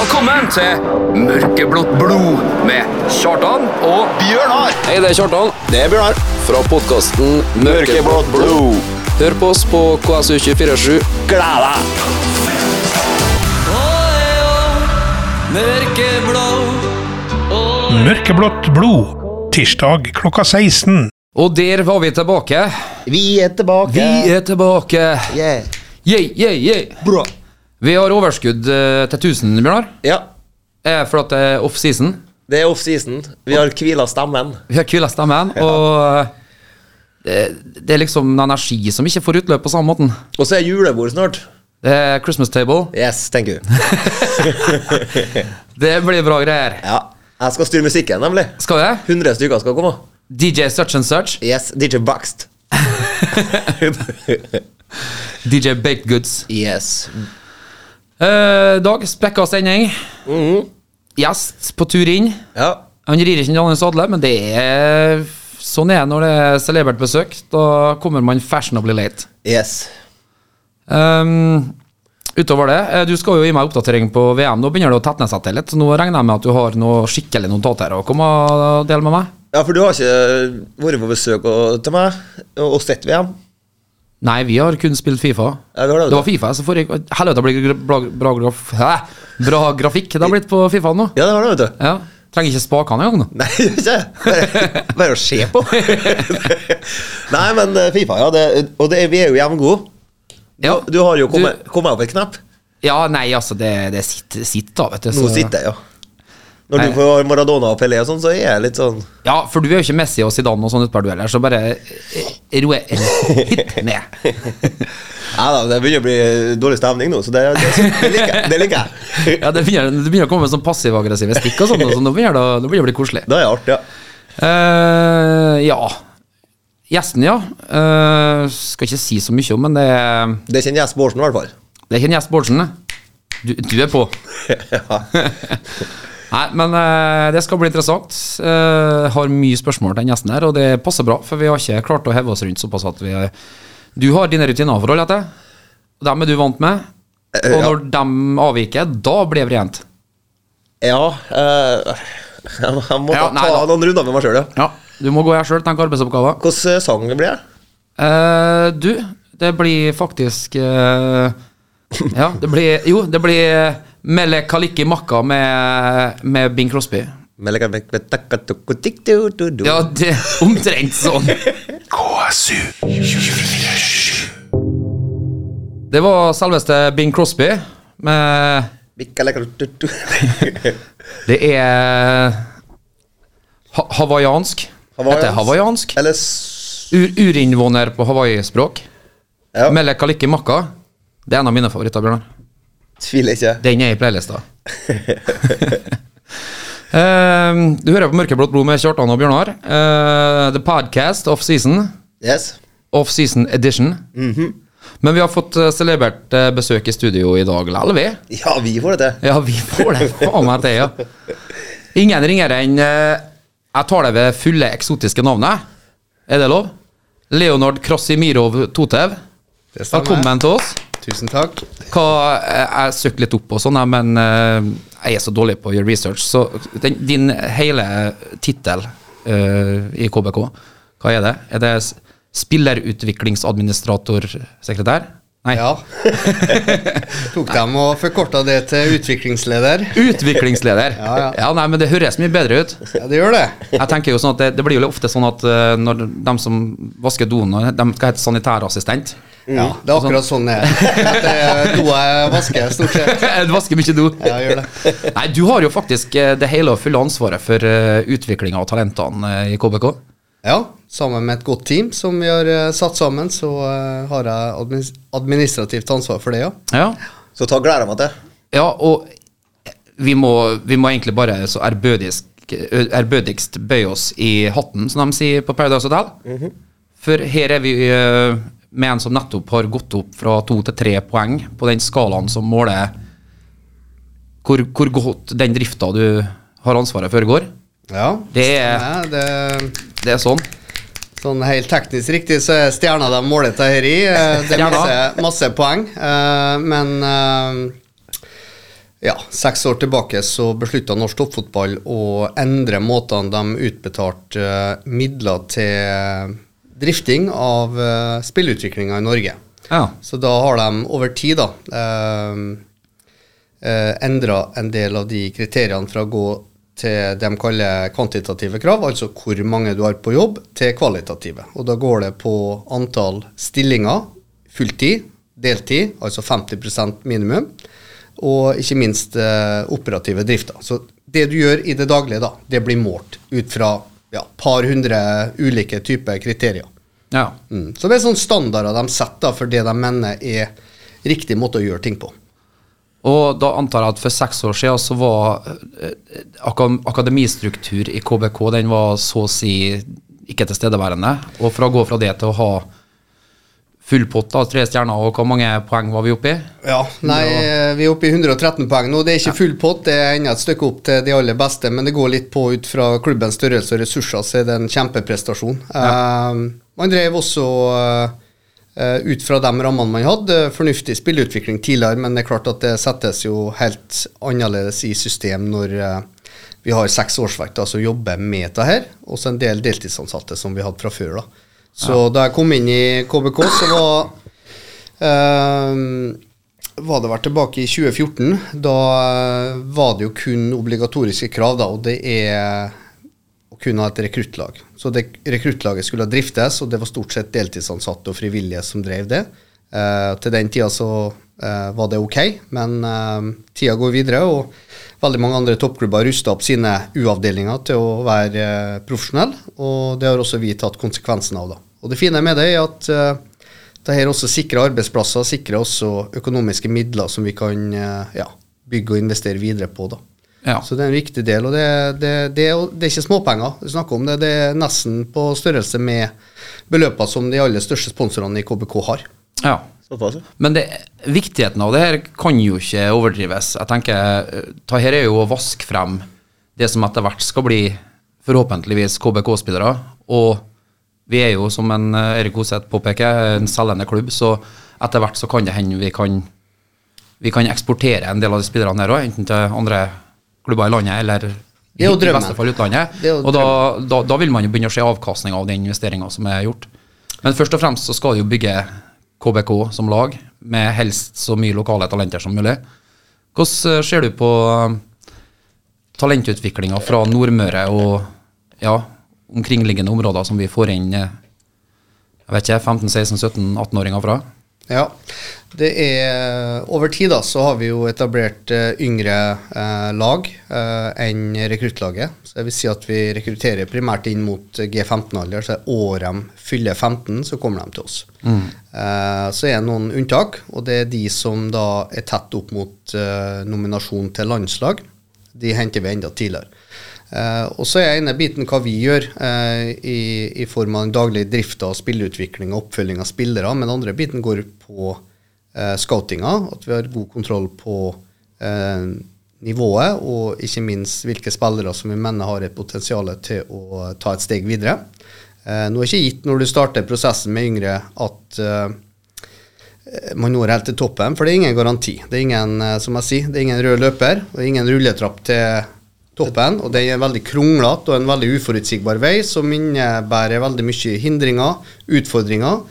Velkommen til Mørkeblått blod med Kjartan og Bjørnar! Hei, det er Kjartan Det er Bjørnar. fra podkasten Mørkeblått blod. Hør på oss på KSU247. Gled deg! Mørkeblått blod. Tirsdag klokka 16. Og der var vi tilbake. Vi er tilbake. Vi er tilbake. Yeah. Yeah, yeah, yeah. Bra. Vi har overskudd eh, til 1000, Bjørnar. Ja, for at det er off-season. det er off-season. Vi har hvila stemmen. Vi har kvila stemmen, og eh, det, det er liksom en energi som ikke får utløp på samme måten. Og så er julebord snart. Det er Christmas table. Yes, thank you. Det blir bra greier. Ja. Jeg skal styre musikken, nemlig. Skal det? 100 stykker skal komme. DJ such and such. Yes, DJ Buxt. DJ Baked Goods. yes. Eh, Dag, spekka sending. Gjest på tur inn. Ja. Han rir ikke Johannes Adle, men det er sånn er det når det er celebert besøk. Da kommer man fashionably late. Yes. Um, utover det, eh, du skal jo gi meg oppdatering på VM. Nå begynner det å tetne seg til litt. så Nå regner jeg med at du har noe skikkelig notater å komme og dele med meg. Ja, for du har ikke vært på besøk til meg og sett VM? Nei, vi har kun spilt Fifa. Ja, det, har det, det var Fifa, som forrige Helvete, det blir bra, bra, graf, bra grafikk det har blitt på Fifa nå. Ja, det har det, vet du. Ja, Trenger ikke spakene engang nå. Nei, ikke bare, bare å se på. Nei, men eh, Fifa, ja. Det, og det, vi er jo jevngode. Ja, Du har jo du- kommet, kommet opp et knapp. Ja, nei, altså, det, det sitter, sitter vet du. Nå sitter jeg, ja. Når du får Maradona og Pelé og sånn, så er jeg litt sånn Ja, for du er jo ikke Messi og Zidane og sånn utpå du heller, så bare eh, roe litt ned. Nei da, det begynner å bli dårlig stemning nå, så det, det, det liker jeg. Det liker jeg. Ja, det begynner, det begynner å komme med sånn passiv-aggressive stikk og sånn, så nå begynner det, nå begynner det å bli koselig. Det er artig, ja. Uh, ja. Gjesten, ja. Uh, skal ikke si så mye om, men det, er- Det er ikke en gjest Bårdsen i hvert fall. det er ikke en gjest Bårdsen. Du, du er på. ja. Nei, men uh, det skal bli interessant. Uh, har mye spørsmål til den gjesten her, og det passer bra, for vi har ikke klart å heve oss rundt såpass at vi Du har dine rutiner forholde deg til. Dem er du vant med. Og ja. når dem avviker, da blir det vrient. Ja Jeg må, jeg må Ja, ta, nei noen runder med meg sjøl, ja. Ja, Du må gå her sjøl, tenke arbeidsoppgaver. Hvilken sang blir det? Du, det blir faktisk Ja, det blir Jo, det blir Mele Kaliki Makka med, med Bing Crosby. Ja, Ja, det er omtrent sånn. KSU Det var selveste Bing Crosby med Det er ha hawaiiansk. Heter det hawaiiansk? Eller Ur urinnvåner på Hawaii-språk. Ja, Mele Kaliki Makka. Det er en av mine favoritter, Bjørnar. Tviler ikke. Den er i playlista. Uh, du hører på Mørkeblått blod med Kjartan og Bjørnar. Uh, the podcast off season. Yes. Off season edition. Men vi har fått uh, celebert eh, besøk i studio i dag likevel, vi. Ja, vi får det til. Ja, vi får det faen meg til, ja. Ingen ringere enn uh, Jeg tar det ved fulle eksotiske navnet. Er det lov? Leonard Krasimirov Totev. Velkommen til oss. Tusen takk. Hva, eh, jeg søkte litt opp og sånn, men eh, jeg er så dårlig på å gjøre research. Så den, din hele tittel uh, i KBK, hva er det? Er det spillerutviklingsadministrator-sekretær? Nei. Ja. Tok dem og forkorta det til utviklingsleder. Utviklingsleder. Ja, ja. nei, men det høres mye bedre ut. Ja, det gjør det. Jeg tenker jo sånn at det, det blir jo ofte sånn at eh, når de som vasker doen, de skal hete sanitærassistent. Ja, det er akkurat sånn det er. Det er Doa jeg vasker, stort sett. Du vasker mye do. Ja, jeg gjør det. Nei, du har jo faktisk eh, det hele og fulle ansvaret for uh, utviklinga av talentene eh, i KBK. Ja, sammen med et godt team som vi har eh, satt sammen, så eh, har jeg administrativt ansvar for det, ja. Ja, Så ta gleder meg til. ja og vi må, vi må egentlig bare så ærbødigst, ærbødigst bøye oss i hatten, som de sier på Paradise Hotel. For her er vi eh, med en som nettopp har gått opp fra to til tre poeng på den skalaen som måler hvor, hvor godt den drifta du har ansvaret for, går. Ja, Det er- ja, det, Det er sånn. Sånn helt teknisk riktig så er stjerna de måler dette her i. eh, Det er masse, masse poeng, eh, men eh, Ja, seks år tilbake så beslutta norsk toppfotball å endre måtene de utbetalte midler til drifting av uh, spillutviklinga i Norge. Ja. Så da har de over tid da uh, endra en del av de kriteriene fra å gå til det de kaller kvantitative krav, altså hvor mange du har på jobb, til kvalitative. Og da går det på antall stillinger, fulltid, deltid, altså 50% minimum, og ikke minst eh, operative drifter. Så det du gjør i det daglige, da, det blir målt ut fra ja, par hundre ulike typer kriterier. ja. Mm. Så det er sånn standarder de setter for det de mener er riktig måte å gjøre ting på. Og da antar jeg at for seks år siden så var eh, akademistruktur i KBK den var så å si ikke tilstedeværende. Og for å gå fra det til å ha full pott, da, tre stjerner, og hvor mange poeng var vi oppe i? Ja, nei, eh, vi er oppe i 113 poeng nå. Det er ikke full pott, det er enda et stykke opp til de aller beste, men det går litt på ut fra klubbens størrelse og ressurser, så er det en kjempeprestasjon. Eh, man drev også uh, ut fra de rammene man hadde, fornuftig spilleutvikling tidligere, men det er klart at det settes jo helt annerledes i system når uh, vi har seks årsverk da, som jobber med dette og så en del deltidsansatte som vi hadde fra før. da. Så da jeg kom inn i KBK, så var Ehm, var det vært tilbake i 2014. Da eh, var det jo kun obligatoriske krav, da, og det er å kunne ha et rekruttlag. Så det, rekruttlaget skulle driftes, og det var stort sett deltidsansatte og frivillige som drev det. Eh, til den tida så eh, var det ok, men eh, tida går videre, og veldig mange andre toppklubber rusta opp sine U-avdelinger til å være eh, profesjonelle, og det har også vi tatt konsekvensen av. da. Og det fine med det er at eh, det her også sikrer arbeidsplasser, sikrer også økonomiske midler som vi kan eh, ja, bygge og investere videre på. da. Ja. Så det er en viktig del, og det, det, det, det er ikke småpenger vi snakker om. Det, det er nesten på størrelse med beløpene som de aller største sponsorene i KBK har. ja. Såpass, ja. Men det, viktigheten av det her kan jo ikke overdrives. Jeg tenker, eh, det her er jo å vaske frem det som etter hvert skal bli forhåpentligvis KBK-spillere. Og vi er jo, som en eh, Erik Hoseth påpeker, en selgende klubb, så etter hvert så kan det hende vi kan, vi kan eksportere en del av de spillerne her òg, enten til andre klubber i landet eller er i beste fall utlandet. Og da, da, da vil man jo begynne å se avkastning av den investeringa som er gjort. Men først og fremst så skal det jo bygge KBK som lag, med helst så mye lokale talenter som mulig. Hvordan eh, ser du på talentutviklinga fra Nordmøre og ja, omkringliggende områder som vi får inn eh, jeg vet ikke, 15-16-17-18-åringer fra? Ja, det er Over tid da, så har vi jo etablert uh, yngre uh, lag uh, enn rekruttlaget. Så jeg vil si at vi rekrutterer primært inn mot G15-alder. Så året de fyller 15, så kommer de til oss. Eh, så er det noen unntak, og det er de som da er tett opp mot nominasjon til landslag. De henter vi enda tidligere. Eh, og så er jeg inne i biten hva vi gjør eh, i, i form av den daglige drifta spilleutvikling og oppfølging av spillere, men den andre biten går på eh, scoutinga, at vi har god kontroll på nivået, og ikke minst hvilke spillere som vi mener har et potensial til å ta et steg videre. Nå er det ikke gitt når du starter prosessen med yngre at man når helt til toppen, for det er ingen garanti. Det er ingen, som jeg sier, det er ingen rød løper, og ingen rulletrapp til toppen. Og det er en veldig kronglete og en veldig uforutsigbar vei, som innebærer veldig mye hindringer, utfordringer.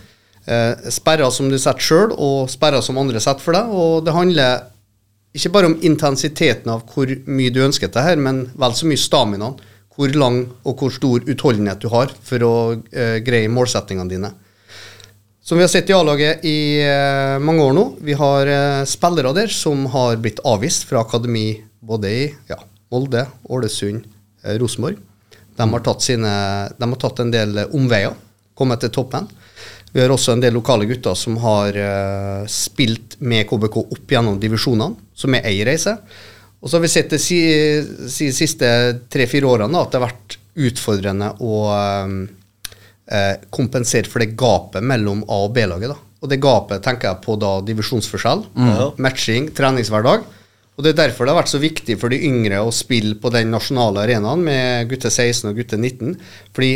Eh, sperrer som du setter sjøl, og sperrer som andre setter for deg. Og det handler ikke bare om intensiteten av hvor mye du ønsker dette her, men vel så mye staminaen. Hvor lang og hvor stor utholdenhet du har for å eh, greie målsettingene dine. Som vi har sett i A-laget i eh, mange år nå. Vi har eh, spillere der som har blitt avvist fra akademi både i ja, Molde, Ålesund, eh, Rosenborg. De, har tatt sine, de har tatt en del eh, omveier, kommet til toppen. Vi har også en del lokale gutter som har uh, spilt med KBK opp gjennom divisjonene, som er ei reise. Og så har vi sett de si, si, siste tre-fire årene da, at det har vært utfordrende å uh, kompensere for det gapet mellom A- og B-laget. Og det gapet tenker jeg på da divisjonsforskjell, matching, treningshverdag. Og Det er derfor det har vært så viktig for de yngre å spille på den nasjonale arenaen med gutte 16 og gutte 19. Fordi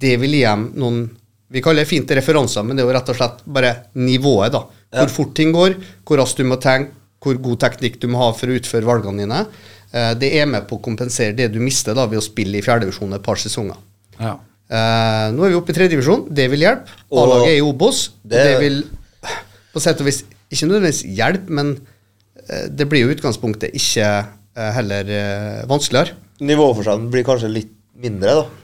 det vil gi dem noen Vi kaller det fint referanser, men det er jo rett og slett bare nivået. da. Hvor fort ting går, hvor raskt du må tenke, hvor god teknikk du må ha for å utføre valgene dine. Eh, det er med på å kompensere det du mister da ved å spille i fjerdedivisjon et par sesonger. Ja. Uh, nå er vi oppe i tredjedivisjon. Det vil hjelpe. A-laget er i Obos. Det- det vil på sett og vis ikke nødvendigvis hjelpe, men det blir jo utgangspunktet ikke eh, heller eh, vanskeligere. Nivåforskjellen blir kanskje litt mindre, da.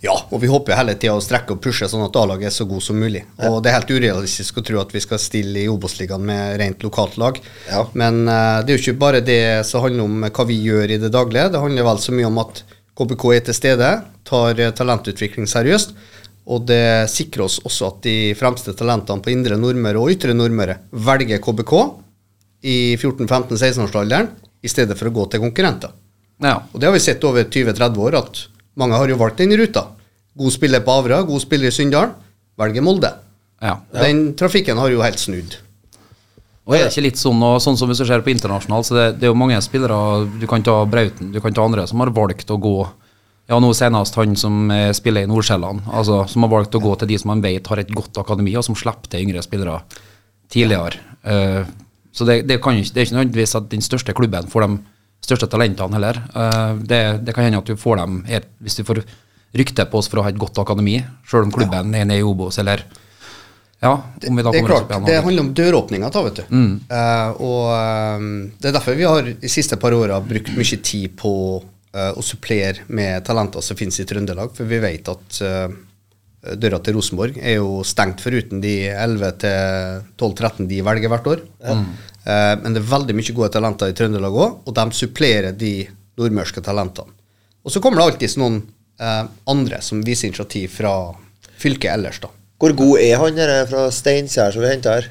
Ja, og vi håper jo hele tida å strekke og pushe sånn at A-laget er så god som mulig. Og det er helt urealistisk å tro at vi skal stille i Obos-ligaen med rent lokalt lag. Ja. Men uh, det er jo ikke bare det som handler om hva vi gjør i det daglige. Det handler vel så mye om at KBK er til stede, tar eh, talentutvikling seriøst. Og det sikrer oss også at de fremste talentene på indre Nordmøre og ytre Nordmøre velger KBK i 14-15-16-årsalderen i stedet for å gå til konkurrenter. ja. Og det har vi sett over 20-30 år, at mange har jo valgt den ruta. God spiller på Avra, god spiller i Sunndal, velger Molde. ja. Den trafikken har jo helt snudd. Og er det ikke litt sånn, og sånn som hvis du ser på internasjonalt, så det, det er jo mange spillere Du kan ta Brauten, du kan ta andre som har valgt å gå Ja, nå senest han som eh, spiller i Nordsjælland, altså som har valgt å gå til de som han vet har et godt akademi, og som slipper til yngre spillere tidligere. Eh, så det, det, kan det er ikke nødvendigvis at den største klubben får de største talentene heller. Eh, det, det kan hende at du får dem her, hvis du får rykte på oss for å ha et godt akademi, sjøl om klubben er nede i Obos, eller Ja, da Det er klart, det handler om døråpninger. da, vet du. Eh, og eh, det er derfor vi har de siste par åra brukt mye tid på uh, å supplere med talenter som finnes i Trøndelag, for vi vet at døra til Rosenborg er jo stengt foruten de 11-12-13 de velger hvert år. Eh, men det er veldig mye gode talenter i Trøndelag òg, og de supplerer de nordmørske talentene. Og så kommer det alltid noen eh, andre som viser initiativ fra fylket ellers, da. Hvor god er han der fra Steinkjer som vi henta her?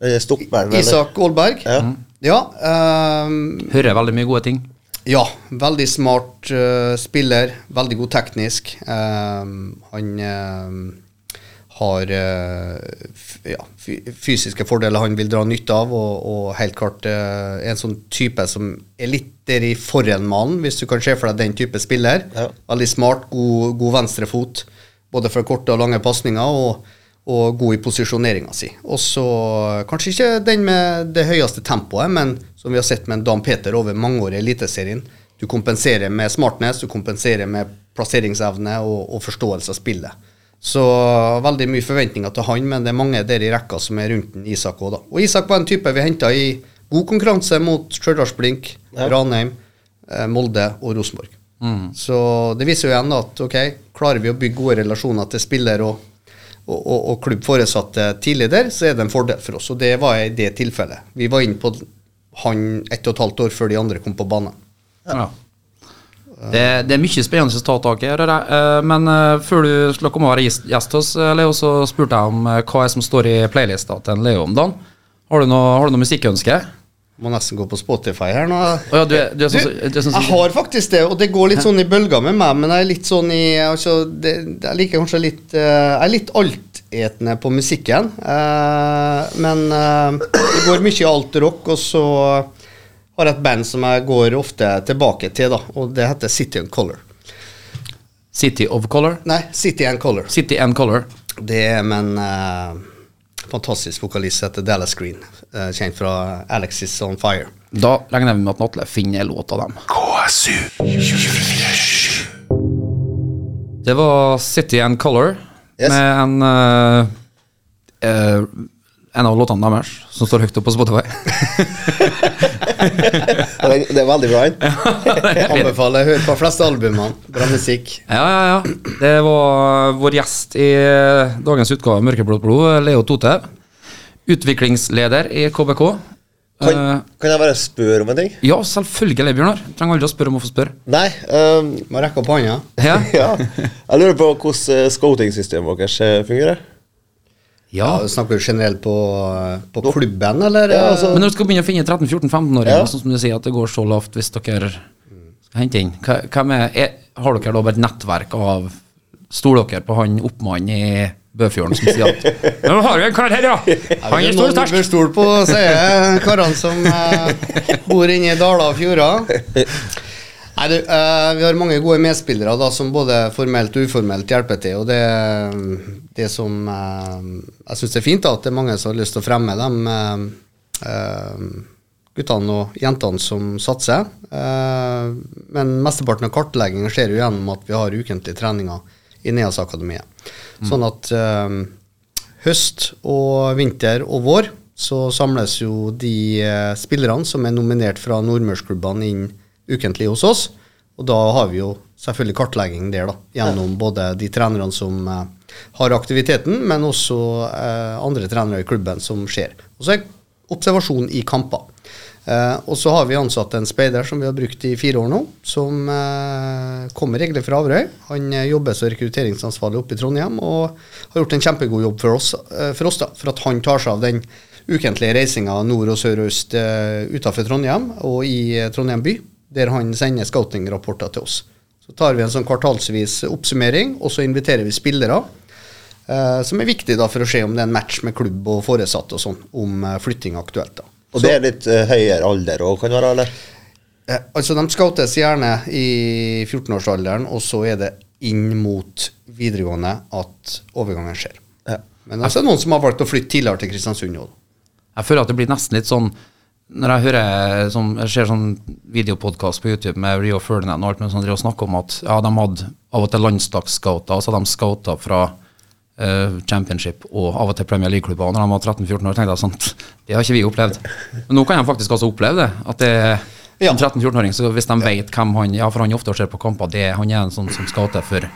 Er Stopperen. Isak Aalberg. Ja. Ja, eh, Hører veldig mye gode ting. Ja, veldig smart uh, spiller. Veldig god teknisk. Um, han ehm, har uh, ja, fysiske fordeler han vil dra nytte av, og, og helt klart uh, en sånn type som er litt der i foran malen, hvis du kan se for deg den type spiller. Ja. Veldig smart, god, god venstrefot, både for korte og lange pasninger, og, og god i posisjoneringa si. Og så kanskje ikke den med det høyeste tempoet, men som vi har sett med en Dan Peter over mange år i Eliteserien. Du kompenserer med smartness, du kompenserer med plasseringsevne og, og forståelse av spillet. Så veldig mye forventninger til han, men det er mange der i rekka som er rundt den Isak òg, da. Og Isak var en type vi henta i god konkurranse mot Stjørdals-Blink, Ranheim, eh, Molde og Rosenborg. Så det viser jo igjen at ok, klarer vi å bygge gode relasjoner til spiller og, og, og, og klubbforesatte tidlig der, så er det en fordel for oss. Og det var i det tilfellet. Vi var inne på han ett og et halvt år før de andre kom på banen. Ja. Det, det er mye spennende å ta tak i. jeg. Eh, Men eh, før du skulle komme og være gjest hos eh, Leo, så spurte jeg om hva er som står i playlista til Leo om dagen. Har du noe, har du noe musikkønske? Må nesten gå på Spotify her nå. Oh, ja, du, er- du er sånn Du, sånn jeg har faktisk det, og det går litt sånn i bølger med meg, men jeg er litt sånn i altså, det, Jeg liker kanskje litt eh, Jeg er litt altetende på musikken. eh, men eh, det går mye i alt-rock, og så har jeg et band som jeg går ofte tilbake til, da, og det heter City and Color. City of Color? Nei, City and Color. City and Color. Det men fantastisk vokalist heter Dallas Green, eh, kjent fra Alexis on Fire. Da regner vi med at Natle finner en låt av dem. KSU Det var City and Color Yes. med en uh, eh, En av låtene deres som står høyt oppe på Spotify. Det er veldig bra. Anbefaler hør på fleste albumene. Bra musikk. Ja, ja, ja. Det var vår gjest i dagens utgave av Mørkeblått blod, Leo Tote. Utviklingsleder i KBK. Kan, Eh, kan jeg bare spørre om en ting? ja, selvfølgelig, Bjørnar. Trenger aldri å spørre om å få spørre. Nei. ehm, Må rekke opp hånda. Ja. ja. Jeg lurer på hvordan eh, scouting-systemet deres eh, fungerer. Ja. Ja, snakker du generelt på, på klubben, eller? Ja, altså- Men når du skal begynne å finne 13-14-15-åringer, Ja. sånn som du sier at det går så lavt hvis dere skal hente inn, hvem er, er, har dere da bare et nettverk av Stoler dere på han oppmannen i Bøfjorden som sier at Nå har vi en kar her, ja! Han er stor og sterk. Bør stole på, sier karene som eh, bor inne i Dala og fjorder. Nei, du, uh, Vi har mange gode medspillere da, som både formelt og uformelt hjelper til. og Det, det som uh, jeg syns er fint, da, at det er mange som har lyst til å fremme dem. Uh, guttene og jentene som satser. Men mesteparten av kartleggingen skjer jo gjennom at vi har ukentlige treninger i Neas-akademiet. Sånn at høst og vinter og vår så samles jo de spillerne som er nominert fra nordmørsklubbene inn ukentlig hos oss. Og da har vi jo selvfølgelig kartlegging der, da, gjennom både de trenerne som eh, har aktiviteten, men også eh, andre trenere i klubben som ser. Og så er observasjon i kamper. Eh, og så har vi ansatt en speider som vi har brukt i fire år nå, som eh, kommer egentlig fra Averøy. Han eh, jobber som rekrutteringsansvarlig oppe i Trondheim og har gjort en kjempegod jobb for oss, for, oss da, for at han tar seg av den ukentlige reisinga nord og sør og øst uh, utenfor Trondheim og i Trondheim by, der han sender scouting-rapporter til oss. Så tar vi en sånn kvartalsvis oppsummering, og så inviterer vi spillere. eh, som er viktig da for å se om det er en match med klubb og foresatte og sånn, om eh, flytting er aktuelt. da. Og det er litt eh, høyere alder òg, kan være, eller? Eh, altså De scoutes gjerne i 14-årsalderen, og så er det inn mot videregående at overgangen skjer. Ja. Men altså, det er noen som har valgt å flytte tidligere til Kristiansund. Jeg føler at det blir nesten litt sånn Når jeg hører sånn, Jeg ser sånn videopodkast på YouTube med Rio Ferdinand og alt mulig sånt, de snakker om at ja, de hadde av og til landslagsscouter, og så hadde de scouta fra uh, championship og av og til Premier League-klubber når de var 13-14 år. tenkte jeg sånn, Det har ikke vi opplevd. Men nå kan de faktisk også oppleve det. At det Ja. en 13-14-åring, så hvis de vet hvem han Ja, for han ofte ser på kamper, det, han er en sånn som scouter for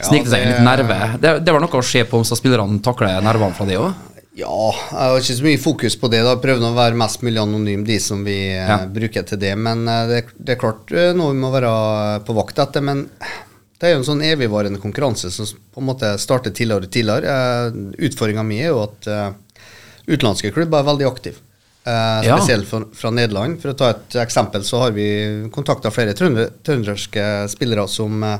Snikte seg en liten nerve. Det, det var noe å se på om spillerne takler nervene fra det òg. Ja, jeg har ikke så mye fokus på det. da Prøvde å være mest mulig anonym, de som vi eh, Ja. bruker til det. Men eh, det, det er klart eh, noe vi må være på vakt etter. Men det er jo en sånn evigvarende konkurranse som på en måte starter tidligere og tidligere. Utfordringa mi er jo at utenlandske klubber er veldig aktive. Eh, Ja. spesielt fra, Nederland. For å ta et eksempel, så har vi kontakta flere trønderske spillere som, eh,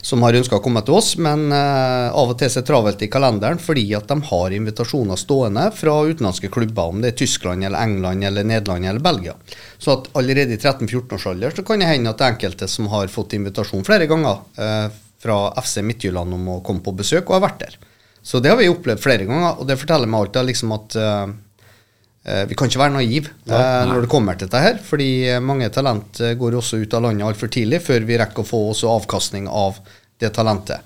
som har ønska å komme til oss, men eh, av og til er travelt i kalenderen fordi at de har invitasjoner stående fra utenlandske klubber, om det er Tyskland eller England eller Nederland eller Belgia. Så at allerede i 13-14-årsalder så kan det hende at det er enkelte som har fått invitasjon flere ganger eh, fra FC Midtjylland om å komme på besøk, og har vært der. Så det har vi opplevd flere ganger, og det forteller meg alltid liksom at Eh, Vi kan ikke være naive eh, når det kommer til dette her, fordi eh, mange talent eh, går også ut av landet altfor tidlig før vi rekker å få også avkastning av det talentet.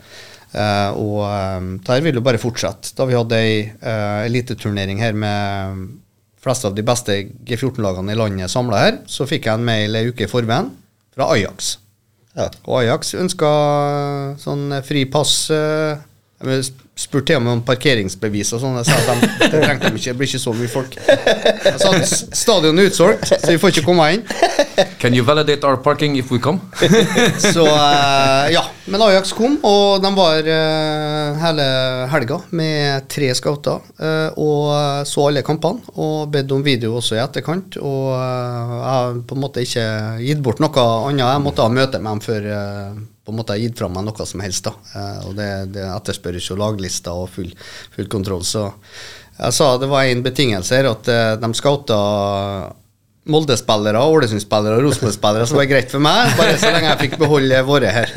Eh, og eh, dette vil jo bare fortsette. Da vi hadde ei eh, eliteturnering her med flest av de beste G14-lagene i landet samla her, så fikk jeg en mail ei uke i forveien fra Ajax. Ja. Og Ajax ønska sånn fri pass. eh, Jeg spurte til og med om parkeringsbevis og sånn. Jeg sa at de, det trengte de ikke, det blir ikke så mye folk. Jeg sa at s- stadion er utsolgt, så vi får ikke komme inn. Can you validate our parking if we come? Så uh, ja. Men Ajax kom, og de var uh, hele helga med tre scouter. Uh, og så alle kampene, og bedt om video også i etterkant. Og jeg har på en måte ikke gitt bort noe annet. Jeg måtte ha møte med dem før på en måte har gitt fra meg noe som helst. da. Eh, og det, det etterspørres jo laglister og full, full kontroll. Så jeg sa det var en betingelse her, at eh, de scouta Molde-spillere, Ålesund-spillere og Rosenborg-spillere, så var det greit for meg, bare så lenge jeg fikk beholde våre her.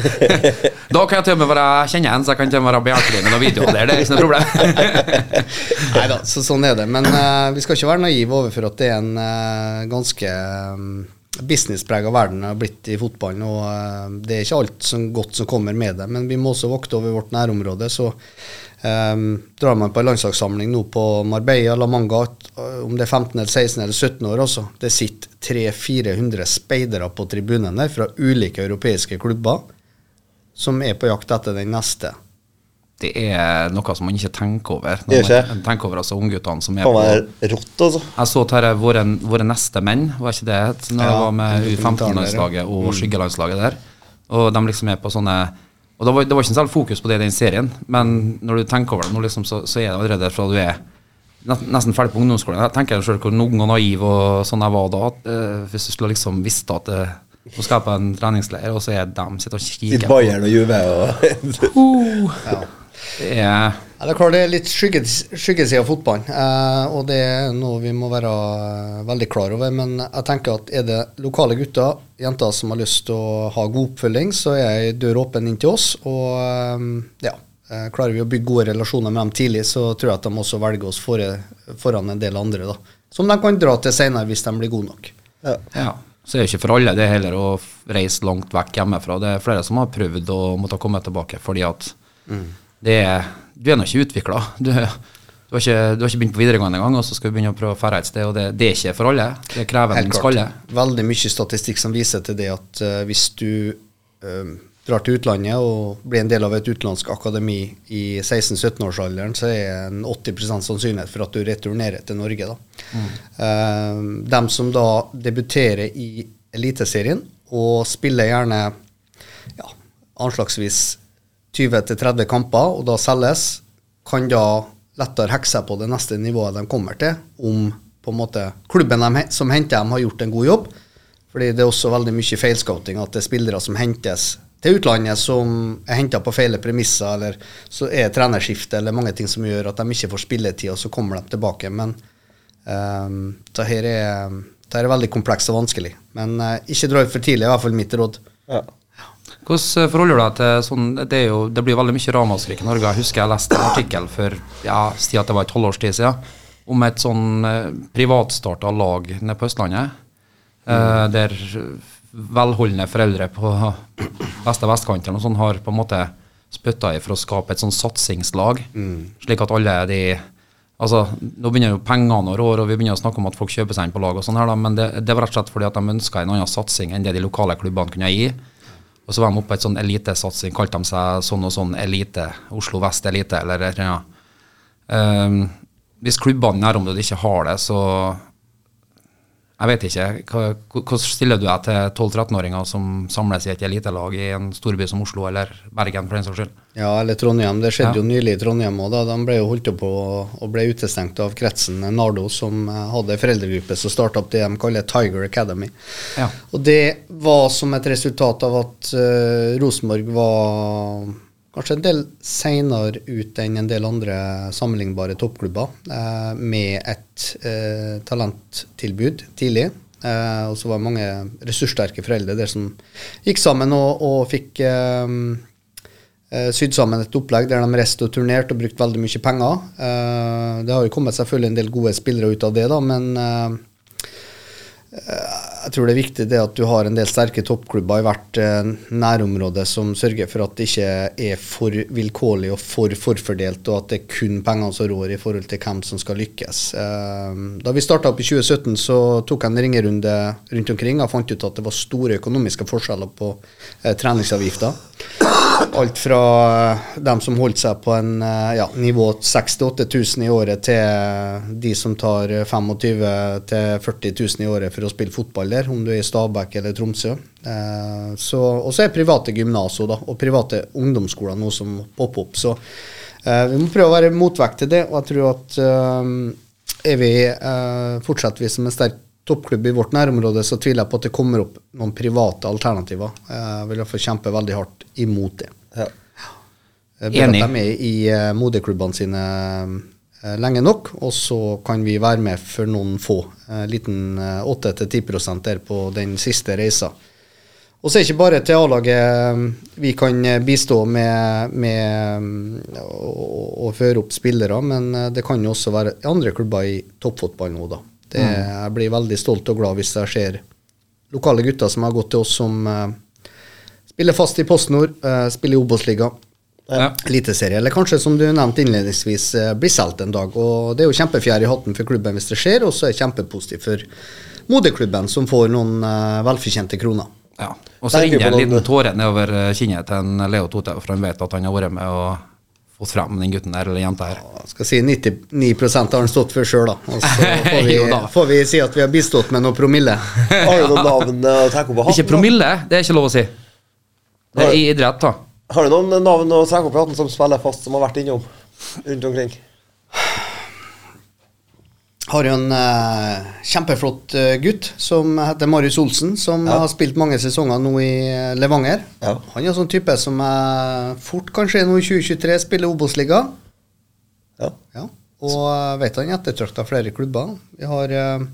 Da kan jeg til og med være kjenne en, så jeg kan til og med være behjelpelig med noen videoer der. Det er ikke noe problem. Nei da, så sånn er det. Men uh, vi skal ikke være naive overfor at det er en uh, ganske um, businessprega verden har blitt i fotballen. Og eh, det er ikke alt som godt som kommer med det, men vi må også vokte over vårt nærområde. Så um, drar man på en landslagssamling nå på Marbella, La Manga, eh, om det er 15 eller 16 eller 17 år også, det sitter 300-400 speidere på tribunen der fra ulike europeiske klubber som er på jakt etter den neste. Det er noe som man ikke tenker over. Er Når ikke. man tenker over altså ungguttene som er på rått, altså. Jeg så her våre, våre neste menn, var ikke det het? Når jeg var med den dokumentaren der, U15-landslaget og og skyggelandslaget der. Og de liksom er på sånne Og det var, det var ikke særlig fokus på det i den serien, men når du tenker over det nå, liksom, så, så er det allerede fra du er nesten ferdig på ungdomsskolen. Jeg tenker selv hvor ung og naiv og sånn jeg var da. At, uh, hvis du skulle liksom visst at eh, nå skal jeg på en treningsleir, og så er de sitter og kikker Sitt Bayern og Juve og Det er Ja, det er klart det er litt skygge- skyggeside av fotballen, eh, og det er noe vi må være eh, veldig klar over. Men jeg tenker at er det lokale gutter, jenter som har lyst til å ha god oppfølging, så er ei dør åpen inn til oss. Og eh, ja, eh, klarer vi å bygge gode relasjoner med dem tidlig, så tror jeg at de også velger oss foran en del andre. da. som de kan dra til senere hvis de blir gode nok. Ja. Ja. Så er det ikke for alle det heller å reise langt vekk hjemmefra. Det er flere som har prøvd å måtte komme tilbake fordi at det er Du er nå ikke utvikla. Du, du, du har ikke begynt på videregående engang, og så skal du begynne å prøve å ferde et sted. Og det, det er ikke for alle. Det krever en skalle. Veldig mye statistikk som viser til det at uh, hvis du eh, drar til utlandet og blir en del av et utenlandsk akademi i 16-17-årsalderen, så er en 80% sannsynlighet for at du returnerer til Norge. Da. Eh, dem som da debuterer i Eliteserien og spiller gjerne ja, anslagsvis 20-30 kamper, og da selges, kan da lettere hekse på det neste nivået de kommer til, om på en måte klubben de, som henter dem, har gjort en god jobb. Fordi det er også veldig mye feilscouting, at det er spillere som hentes til utlandet som er henta på feile premisser, eller så er det trenerskifte eller mange ting som gjør at de ikke får spilletid, og så kommer de tilbake. Men um, det her er, det her er veldig komplekst og vanskelig. Men uh, ikke dra ut for tidlig, i hvert fall mitt råd. Ja. Hvordan forholder du deg til sånn Det, jo, det blir veldig mye ramaskrik i Norge. Jeg husker jeg leste en artikkel for ja, si at det var et halvårs tid siden om et sånn eh, privatstarta lag nede på Østlandet. Eh, der velholdne foreldre på beste vestkanten og sånn har på en måte spytta i for å skape et sånn satsingslag. Slik at alle de Altså, Nå begynner jo pengene å råre, og vi begynner å snakke om at folk kjøper seg inn på lag, og sånn her da, men det, det var rett og slett fordi at de ønska en annen satsing enn det de lokale klubbene kunne gi. Og så var de oppe på et sånn elitesatsing, kalte de seg sånn og sånn elite, Oslo Vest Elite, eller et eller. Ehm, hvis klubbene i nærområdet ikke har det, så Jeg vet ikke. Hvordan stiller du deg til 12-13-åringer som samles i et elitelag i en storby som Oslo, eller Bergen for den saks skyld? Ja, eller Trondheim. Det skjedde Ja. jo nylig i Trondheim òg. De ble jo holdt på og ble utestengt av kretsen Nardo, som eh, hadde en foreldregruppe som starta opp det de kaller Tiger Academy. Ja. Og det var som et resultat av at uh, Rosenborg var kanskje en del seinere ut enn en del andre sammenlignbare toppklubber, eh, med et eh, talenttilbud tidlig. Eh, og så var det mange ressurssterke foreldre der som gikk sammen og, og fikk eh, eh, sydd sammen et opplegg der de reiste og turnerte og brukte veldig mye penger. Eh, det har jo kommet selvfølgelig en del gode spillere ut av det, da, men jeg tror det er viktig det at du har en del sterke toppklubber i hvert eh, nærområde som sørger for at det ikke er for vilkårlig og for forfordelt, og at det er kun pengene som rår i forhold til hvem som skal lykkes. Eh, da vi starta opp i 2017, så tok jeg en ringerunde rundt omkring og fant ut at det var store økonomiske forskjeller på eh, treningsavgifter. Alt fra eh, dem som holdt seg på en eh, ja, nivå 6000-8000 i året, til de som tar eh, 25 000-40 000 i året for å spille fotball der, om du er i Stabæk eller Tromsø. Eh, og så er private gymnas og private ungdomsskoler noe som popper opp. Så eh, vi må prøve å være motvekt til det, og jeg tror at eh, er vi, fortsetter vi som en sterk toppklubb i vårt nærområde, så tviler jeg på at det kommer opp noen private alternativer. Eh, Jeg vil i hvert fall kjempe veldig hardt imot det. Ja. Jeg ber Enig. at de er i uh, moderklubbene sine eh, lenge nok, og så kan vi være med for noen få. En liten uh, 8-10 der på den siste reisa. Og så er det ikke bare til A-laget eh, vi kan eh, bistå med, med å, å føre opp spillere, men eh, det kan jo også være andre klubber i toppfotball nå, da. Det, Jeg blir veldig stolt og glad hvis jeg ser lokale gutter som har gått til oss som uh, spiller fast i PostNord, uh, spiller i Obos-liga. Ja. Eliteserie, eller kanskje som du nevnte innledningsvis, eh, blir solgt en dag. og Det er jo kjempefjær i hatten for klubben hvis det skjer, og så er det kjempepositivt for moderklubben, som får noen velfortjente kroner. Ja. Og så renner en liten tåre nedover kinnet til en Leo Tote, for han vet at han har vært med og fått frem den gutten der, eller jenta her. Ja, skal si 99 har han stått for sjøl, da. Og så får vi, da. får vi si at vi har bistått med noe promille. Har du noen navn eh, å trekke opp i hatten? Ikke promille, det er ikke lov å si. Det er i idrett, da? Har du noen navn å trekke opp i hatten som spiller fast, som har vært innom rundt omkring? Har jo en eh, kjempeflott eh, gutt som heter Marius Olsen, som Ja. har spilt mange sesonger nå i eh, Levanger. Ja. Han er sånn type som er fort kanskje nå i 2023 spiller Obos-liga. Ja. Ja. Og jeg vet han er ettertrakta flere klubber. Vi har, eh, eh,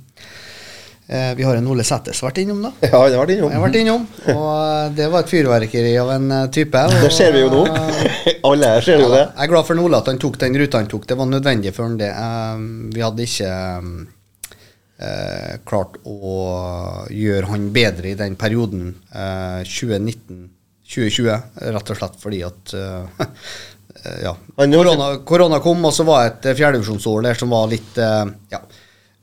vi har en Ole Sættes vært innom, da. ja, han har vært innom. Jeg har vært innom, og eh, det var et fyrverkeri av en eh, type. og, Det ser vi jo nå. eh, Alle her ser jo det. Jeg er glad for Ole at han tok den ruta han tok. Det var nødvendig for han det. Eh, vi hadde ikke eh, eh, klart å gjøre han bedre i den perioden eh, 2019-2020, rett og slett fordi at eh, eh, ja, korona, korona kom, og så var det et fjerdedivisjonsår der som var litt eh, ja,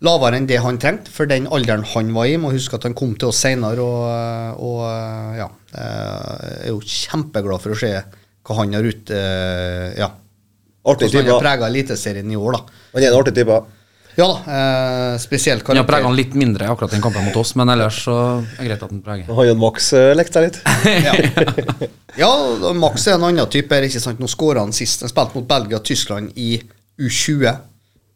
lavere enn det han trengte for den alderen han var i. Må huske at han kom til oss senere, og, og eh, ja, jeg er jo kjempeglad for å se hva han har ut eh, ja, Artig hvordan han har type. prega Eliteserien i år, da. Han er en artig type. Ja da, eh, spesielt Han har karakter. prega han litt mindre akkurat den kampen mot oss, men ellers så er det greit at han preger. Han og Max lekt lekte seg litt. Ja, ja Max er en annen type. Ikke sant? Nå skåra han sist. Han spilte mot Belgia og Tyskland i U20.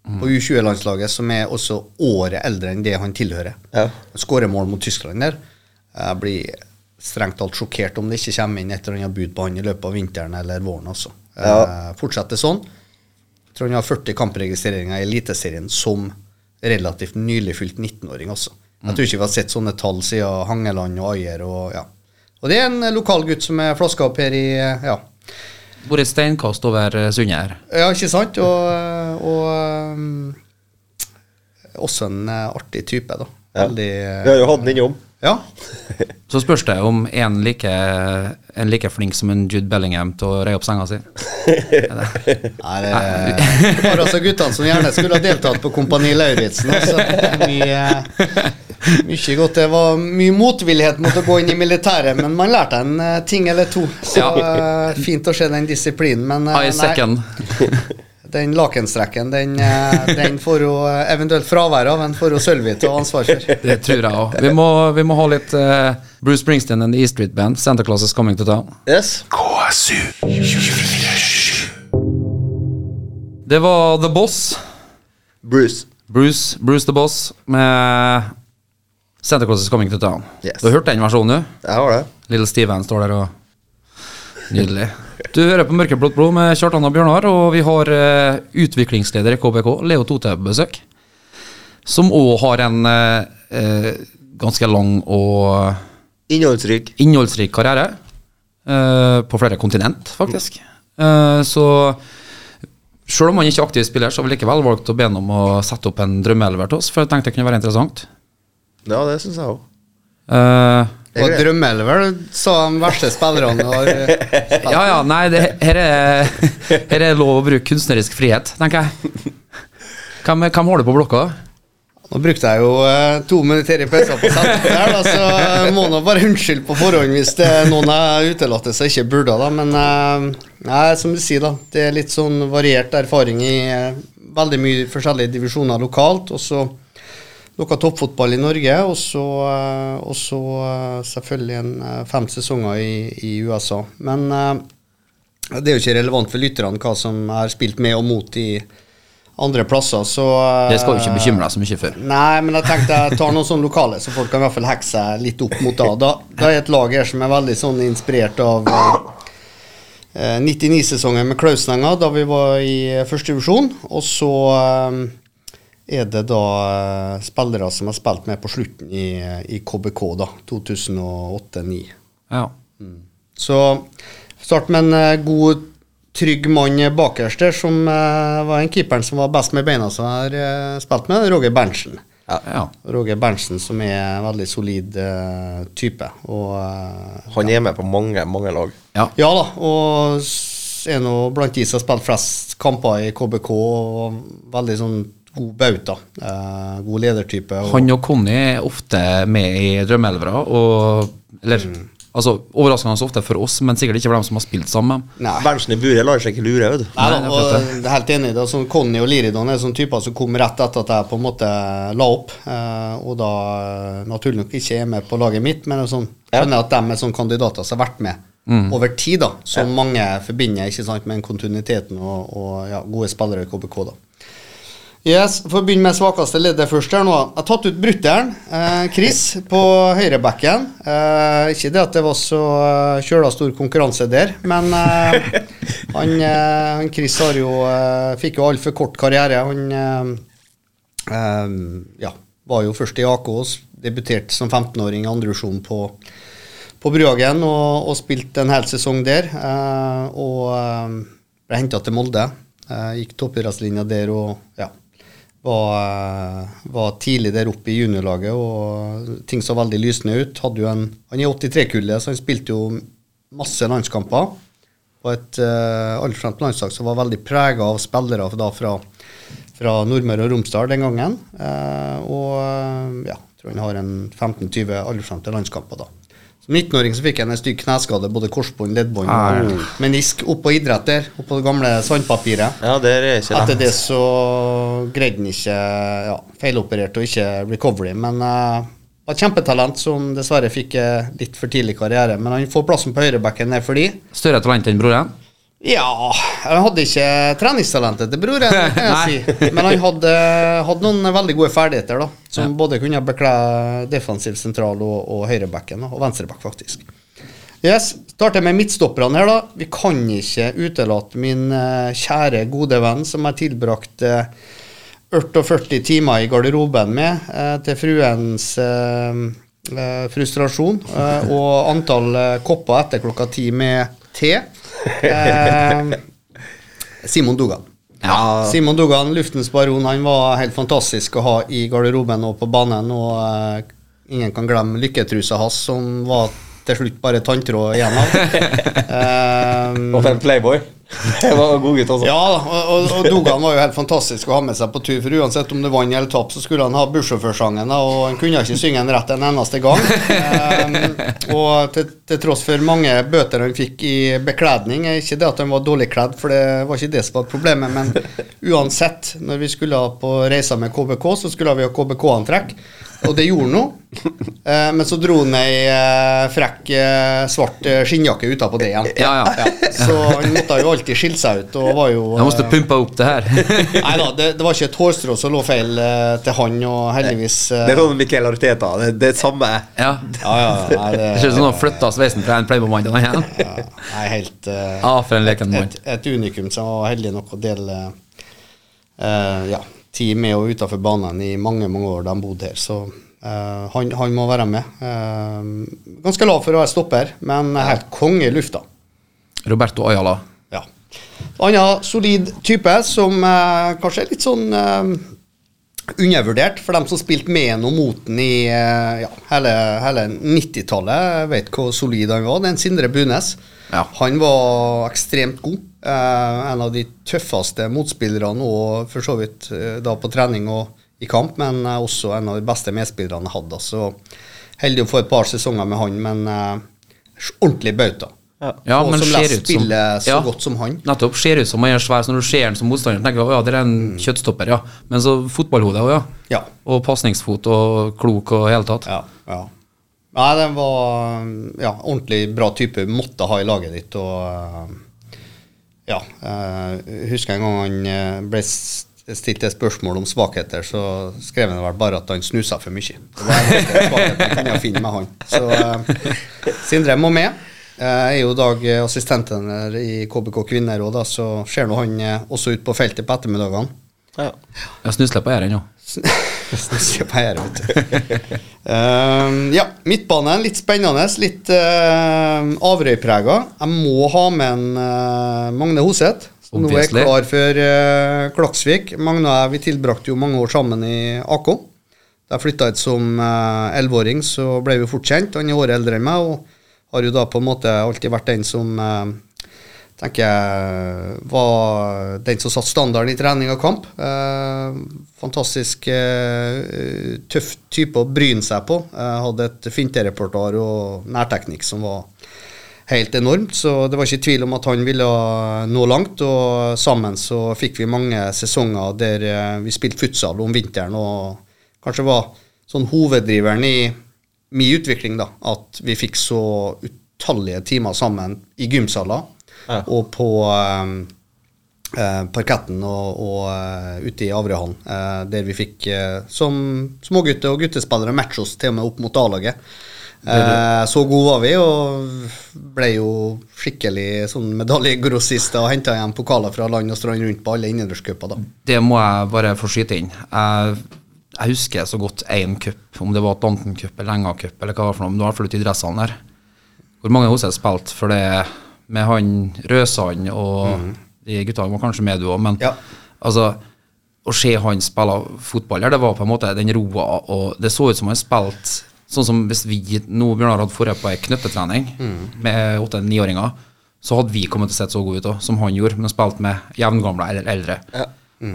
På U20-landslaget, som er også året eldre enn det han tilhører. Ja. Han skårer mål mot Tyskland der. Jeg blir strengt talt sjokkert om det ikke kommer inn et eller annet bud på han i løpet av vinteren eller våren. også. Ja. Eh, fortsetter sånn. Jeg tror han har 40 kampregistreringer i Eliteserien som relativt nylig fylt 19-åring også. Jeg tror ikke vi har sett sånne tall siden Hangeland og Ajer. Og, ja. og det er en lokal gutt som er flaska opp her i ja. Vært et steinkast over eh, sundet her. ja, ikke sant? Og, og um, også en eh, artig type, da. Ja. Veldig eh, Vi har jo hatt den innom. Ja. Så spørs det om en like, en like flink som en Jude Bellingham til å reie opp senga si. Nei, det var altså guttene som gjerne skulle ha deltatt på Kompani Lauritzen. Altså. Mye, mye godt. Det var mye motvillighet mot å gå inn i militæret, men man lærte en eh, ting eller to. Så eh, fint å se den disiplinen. Men eh, I second. den lakenstrekken, den, den får jo eventuelt fravær av, men får jo Sølvi ta ansvar for. Det tror jeg òg. Vi, må- vi må ha litt Bruce Springsteen and the E Street Band. Santa Claus is coming to town. Yes. KSU 247. Det var The Boss. Bruce. Bruce, Bruce the Boss med Santa Claus is coming to town. Yes. Du har hørt den versjonen, du? Jeg har det. Little Steven står der og Nydelig. Du hører på Mørkeblått blod med Kjartan og Bjørnar, og vi har uh, utviklingsleder i KBK, Leo på besøk. Som òg har en eh, ganske lang og Innholdsrik. innholdsrik karriere. Uh, på flere kontinent, faktisk. Eh, så Sjøl om han ikke er aktiv spiller, så har vi likevel valgt å be ham om å sette opp en drømmeelver til oss, for jeg tenkte det kunne være interessant. Ja, det syns jeg òg. Eh, Og drømmeelver sa de verste spillerne har eh. Ja, ja, nei, det, her, er, her er lov å bruke kunstnerisk frihet, tenker jeg. Hvem, hvem har du på blokka? Nå brukte jeg jo eh, to minutter i pausen på det her, da, så jeg må nå bare unnskylde på forhånd hvis det er noen jeg utelater som ikke burde, da. Men eh, nei, som du sier, da. Det er litt sånn variert erfaring i eh, veldig mye forskjellige divisjoner lokalt. Og så noe toppfotball i Norge, og så, eh, og så eh, selvfølgelig en eh, fem sesonger i, i USA. Men det er jo ikke relevant for lytterne hva som er spilt med og mot i andre plasser, så Det skal jo ikke bekymre deg så mye for. Nei, men jeg tenkte jeg tar noen sånne lokale, så folk kan i hvert fall hekse seg litt opp mot da. Da, da er et lag her som er veldig sånn inspirert av eh, 99-sesongen med Klausnenga, da vi var i første divisjon. Og så er det da eh, spillere som har spilt med på slutten i, i KBK, da. 2008-2009. Ja. Så start med en eh, god, trygg mann bakerst der, som uh, var en keeperen som var best med beina som jeg har uh, spilt med, Roger Berntsen. ja. Roger Berntsen, som er en veldig solid uh, type. Og, Han er med på mange, mange lag. ja. ja da, og er nå blant de som har spilt flest kamper i KBK, og veldig sånn god bauta. Uh, god ledertype. Og, Han og Conny er ofte med i Drømmeelvera, og Eller altså, overraskende ofte for oss, men sikkert ikke for dem som har spilt sammen. Nei. Berntsen i buret lar seg ikke lure, vet du. Nei, da, Nei, det er og jeg er helt enig. Da, sånn Conny og Liridon er sånne typer som kom rett etter at jeg på en måte la opp. uh, og da eh, naturlig nok ikke er med på laget mitt, men sånn, Ja. at de er sånne kandidater som har vært med over tid, da, som mange forbinder ikke sant, med kontinuiteten og, og ja, gode spillere i KBK. da. Yes, For å begynne med svakeste leddet først. her nå. Jeg har tatt ut brutter'n, eh, Chris, på høyrebacken. Eh, ikke det at det var så eh, kjøla stor konkurranse der, men eh, han, eh, han Chris har jo, eh, fikk jo altfor kort karriere. Han eh, ja, var jo først i AK, og debuterte som 15-åring i andrevisjon på, på Bruhagen og, og spilte en hel sesong der. og ble henta til Molde. Eh, gikk toppidrettslinja der og ja, var, eh, var tidlig der oppe i juniorlaget, og ting så veldig lysende ut. En, han er 83-kullet, så han spilte jo masse landskamper på et uh, aldersfremt landslag som var veldig prega av spillere da, fra, fra Nordmøre og Romsdal den gangen. Uh, og eh, ja, tror han har en 15-20 aldersfremte landskamper da. Som 19-åring så fikk han en stygg kneskade, både korsbånd, leddbånd og menisk, oppå idrett der, oppå det gamle sandpapiret. Ja, det er ikke Etter det så greide han ikke ja, feiloperert og ikke recovery, men uh, var et kjempetalent som dessverre fikk eh, litt for tidlig karriere. Men han får plassen på høyrebekken ned fordi Større talent enn broren? Ja, han hadde ikke treningstalentet til broren, kan jeg si. Men han hadde, hadde noen veldig gode ferdigheter, da. Som både kunne bekle defensiv sentral og, og høyrebacken, og venstreback, faktisk. Yes, Starter med midtstopperne her, da. Vi kan ikke utelate min eh, kjære, gode venn som jeg tilbrakte eh, 48 timer i garderoben med, eh, til fruens eh, frustrasjon, og antall kopper etter klokka ti med te. Eh, Simon Dugan. Ja. Simon Dugan, luftens baron, han var helt fantastisk å ha i garderoben og på banen. Og eh, ingen kan glemme lykketrusa hans, som var til slutt bare tanntråd igjen av. Eh, Og en playboy. Det var god gutt, altså. ja, og, og, og Dogan var jo helt fantastisk å ha med seg på tur, for uansett om det vant eller tap, så skulle han ha bussjåførsangen, og han kunne ikke synge den rett en eneste gang. Um, og til, til tross for mange bøter han fikk i bekledning, er ikke det at han var dårlig kledd, for det var ikke det som var problemet, men uansett, når vi skulle på reiser med KBK, så skulle vi ha KBK-antrekk, og det gjorde han nå. Eh, men så dro han ei eh, frekk eh, svart eh, skinnjakke utapå det igjen. Ja, ja. Så han måtte jo alltid skille seg ut, og var jo Jeg måtte eh, pumpe opp det her. Nei da, det, det var ikke et hårstrå som lå feil eh, til han, og heldigvis eh, Det er sånn Mikael Arteta. Det, det er samme. Ja. Ja, ja, nei, det, Det ser ut som han flytta sveisen fra en playboy-mann til en annen. ja, nei, helt eh, Ja, for en leken mann. et, et unikum som var heldig nok å dele eh, ja, tid med og utenfor banen i mange mange år da han bodde her. Så Uh, han, han må være med. Uh, ganske lav for å være stopper, men helt konge i lufta. Roberto Ayala. Ja. Annen solid type som uh, kanskje er litt sånn undervurdert for dem som spilte med ham og mot ham i ja, hele, hele 90-tallet. Jeg vet hvor solid han var. Det er en Sindre Bunes. Ja. Han var ekstremt god. Eh, en av de tøffeste motspillerne og for så vidt eh, da på trening og i kamp, men eh, også en av de beste medspillerne jeg hadde. Så heldig å få et par sesonger med han, men ordentlig bauta. Ja, og men som ser ut som så Ja. godt som han. Nettopp. Ser ut som han er svær, så når du ser han som motstander, tenker du ja, det er en kjøttstopper, ja. Men så fotballhode òg, ja. Ja. Og pasningsfot og klok og i hele tatt. Ja, ja. Nei, den var ja, ordentlig bra type. Måtte ha i laget ditt. Og ja, jeg husker en gang han eh, ble stilte stilt et spørsmål om svakheter, så skrev han vel bare at han snusa for mye. Det var svakheten jeg kunne finne med han. Så uh, Sindre må med. Jeg er jo i dag assistenten assistenttrener i KBK Kvinner, og så ser nå han eh, også ut på feltet på ettermiddagene. Ja. Jeg snusler på æren, ja. Se på her, vet du. Uh, ja, midtbanen. Litt spennende. Litt uh, avrøyprega. Jeg må ha med en uh, Magne Hoseth. Som nå er klar for uh, Klaksvik. Magne og jeg vi tilbrakte jo mange år sammen i AK. Da jeg flytta hit som elleveåring, uh, så ble vi fort kjent. Han er året eldre enn meg, og har jo da på en måte alltid vært den som eh, tenker jeg var den som satte standarden i trening og kamp. Eh, fantastisk eh, tøff type å bryne seg på. Eh, hadde et finterepertoar og nærteknikk som var helt enormt, så det var ikke tvil om at han ville nå langt. Og sammen så fikk vi mange sesonger der eh, vi spilte futsal om vinteren, og kanskje var sånn hoveddriveren i min utvikling, da. At vi fikk så utallige timer sammen i gymsaler Ja. og på um, eh, parketten og, og eh, ute i Averøyhallen, eh, der vi fikk eh, som smågutter og guttespillere matche oss til og med opp mot A-laget. Eh, så gode var vi, og ble jo skikkelig sånn medaljegrossister og henta hjem pokaler fra land og strand rundt på alle innendørscuper. Det må jeg bare få skyte inn. Jeg, jeg husker så godt én cup, om det var Atlanten Cup eller Enga Cup eller hva det var for noe, men det var i hvert fall ute i dressene der. Hvor mange hos jeg spilte for det med han Røsand og de guttene var kanskje med du òg, men Ja. altså å se han spille fotball her, det var på en måte den roa, og det så ut som han spilte sånn som hvis vi nå Bjørnar hadde forrige på ei knøttetrening med åtte-niåringer, så hadde vi kommet til å se så gode ut òg, som han gjorde, men spilte med jevngamle eller eldre.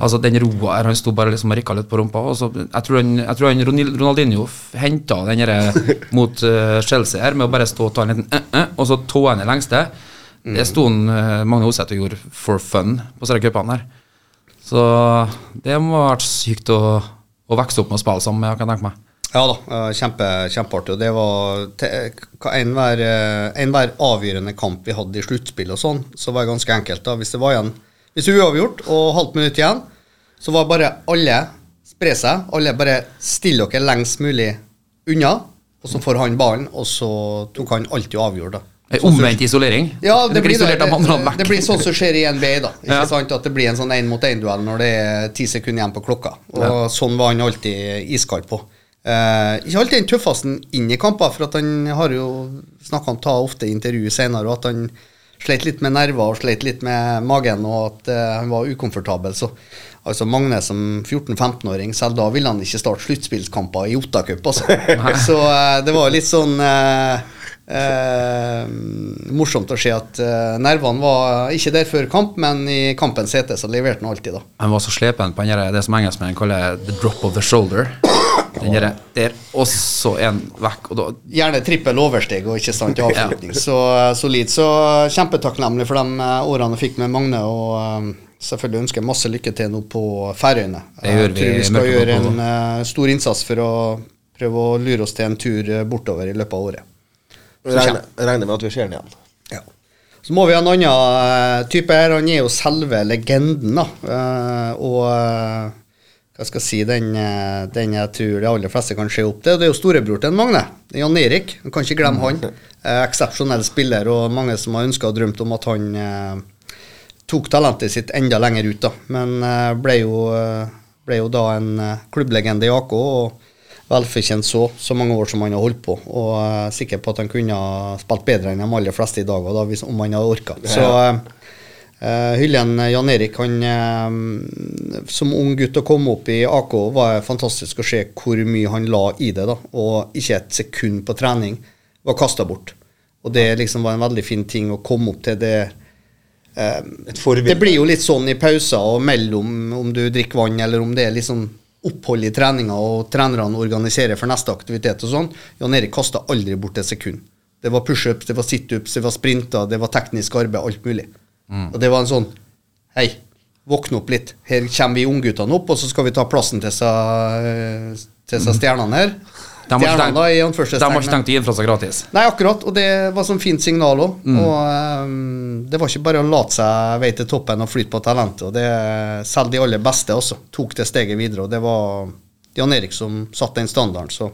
Altså Den roa her, han sto bare liksom og rikka litt på rumpa. Og så, jeg, tror han, jeg tror han Ronaldinho henta den her mot uh, Chelsea her med å bare stå og ta en liten uh, uh, og så tå han i lengste. Det sto eh, Magne Oseth og gjorde for fun på disse cupene her. Så det må ha vært sykt å, å vokse opp med å spille sammen med, kan jeg tenke meg. Ja da, kjempe, kjempeartig. Og det var te- enhver eh, enhver avgjørende kamp vi hadde i sluttspill og sånn, så var det ganske enkelt. da, Hvis det var igjen Hvis det var uavgjort og halvt minutt igjen, så var bare alle spre seg. Alle bare stille dere lengst mulig unna, og så får han ballen, og så tok han alltid og avgjorde. da. Eh, Omvendt isolering. Ja, det blir, det, det, det blir sånn som skjer i NBA, da. Ikke Ja. sant? At det blir en sånn én-mot-én-duell når det er ti sekunder igjen på klokka. Og sånn var han alltid iskald på. Eh, ikke alltid den tøffeste inn i kamper, for at han har jo snakka om ta ofte i intervju senere, og at han sleit litt med nerver og sleit litt med magen, og at eh, han var ukomfortabel. Så altså Magne som 14-15-åring, selv da ville han ikke starte sluttspillskamper i Ottacup, altså. så eh, det var litt sånn eh, Eh, morsomt å se at eh, nervene var ikke der før kamp, men i kampens hete så leverte han alltid, da. Han var så slepen på den det som engelskmennene kaller the drop of the shoulder. Den der, der, og så er vekk. Og da, Gjerne trippel oversteg og ikke sant i avslutning. Så eh, solid. Så kjempetakknemlig for de eh, årene jeg fikk med Magne, og eh, selvfølgelig ønsker jeg masse lykke til nå på Færøyene. Jeg tror vi skal gjøre en eh, stor innsats for å prøve å lure oss til en tur eh, bortover i løpet av året. Regner, regner med at vi ser den igjen. Ja. Så må vi ha en annen eh, type her. Han er jo selve legenden, da. Uh, og uh, hva skal jeg si, den, den jeg tror de aller fleste kan se opp til. Det er jo storebror til Magne. Jan Erik. Du kan ikke glemme han. Uh, Eksepsjonell spiller, og mange som har ønska og drømt om at han tok talentet sitt enda lenger ut, da. Men ble, jo, ble jo da en klubblegende i AK. og velfortjent så, så mange år som han har holdt på. Og jeg er sikker på at han kunne ha spilt bedre enn de aller fleste i dag, da, hvis, om han hadde orka. Så uh, Hyllen Jan Erik, han uh, som ung gutt å komme opp i AK, var fantastisk å se hvor mye han la i det. da, Og ikke et sekund på trening var kasta bort. Og det liksom var en veldig fin ting å komme opp til det. eh, det blir jo litt sånn i pauser og mellom om du drikker vann, eller om det er liksom opphold i treninga og trenerne organiserer for neste aktivitet og sånn. Jan Erik kasta aldri bort et sekund. Det var pushups, det var situps, det var sprinter, det var teknisk arbeid, alt mulig. Og det var en sånn Hei, våkne opp litt. Her kommer vi ungguttene opp, og så skal vi ta plassen til seg, til seg stjernene her. De har ikke tenkt- de har ikke tenkt å gi fra seg gratis. Nei, akkurat, og det var sånn fint signal òg. Og um, det var ikke bare å late seg vei til toppen og flyte på talentet. Og det, selv de aller beste også tok det steget videre, og det var Jan Erik som satte den standarden. Så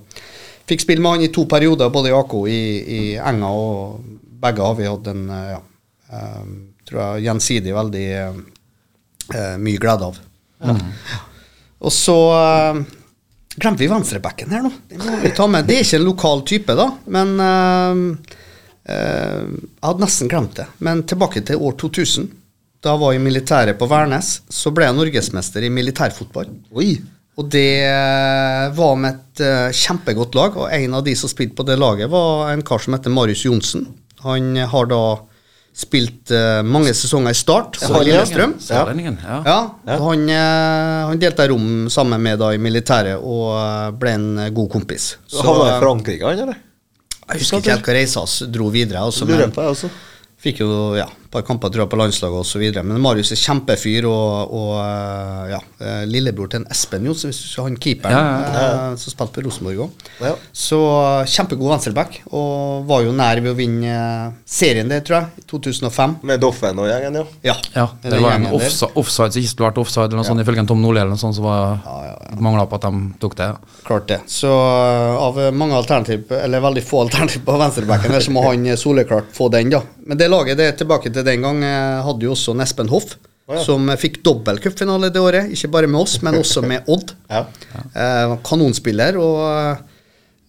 fikk spille med han i to perioder, både i AK i, i Enga, og begge har vi hatt en eh, ja, um, tror jeg gjensidig veldig eh, eh, mye glede av. Ja. Og så eh, glemte vi venstrebacken her nå. Det må vi ta med. Det er ikke en lokal type, da, men uh, uh, Jeg hadde nesten glemt det. Men tilbake til år 2000. Da jeg var i militæret på Værnes, så ble jeg norgesmester i militærfotball. Oi! Og det eh, var med et uh, kjempegodt lag, og en av de som spilte på det laget, var en kar som heter Marius Johnsen. Han har da spilt uh, mange sesonger i Start Lillestrøm. Sørlendingen, ja. Ja, og Han, uh, han delte rom sammen med da i militæret og uh, ble en god kompis. Så var i Frankrike, han, eller? jeg husker ikke helt hva reisa hans dro videre. Altså, men på, jeg også. fikk jo ja, et par kamper tror jeg, på landslaget osv. Men Marius er kjempefyr, og, og eh, ja, eh, lillebror til en Espen Johnsen, hvis du han keeperen Ja, ja, som spilte på Rosenborg òg. Ja. Så eh, kjempegod venstreback, og var jo nær ved å vinne eh, serien der, tror jeg, i 2005. Med Doffen og gjengen, ja. Ja, Ja, det, det var en offside, offside som ikke skulle vært offside, eller noe sånt, ifølge Tom Nordli eller noe sånt, som var mangla på at de tok det. Klart det. Så av mange alternativ, eller veldig få alternativ på venstrebacken, så må han soleklart få den, da. Men det laget det er tilbake til den gang uh, hadde jo også Nespen Espen Hoff, som uh, fikk dobbeltcupfinale det året. Ikke bare med oss, men også med Odd. Ja. Eh, kanonspiller og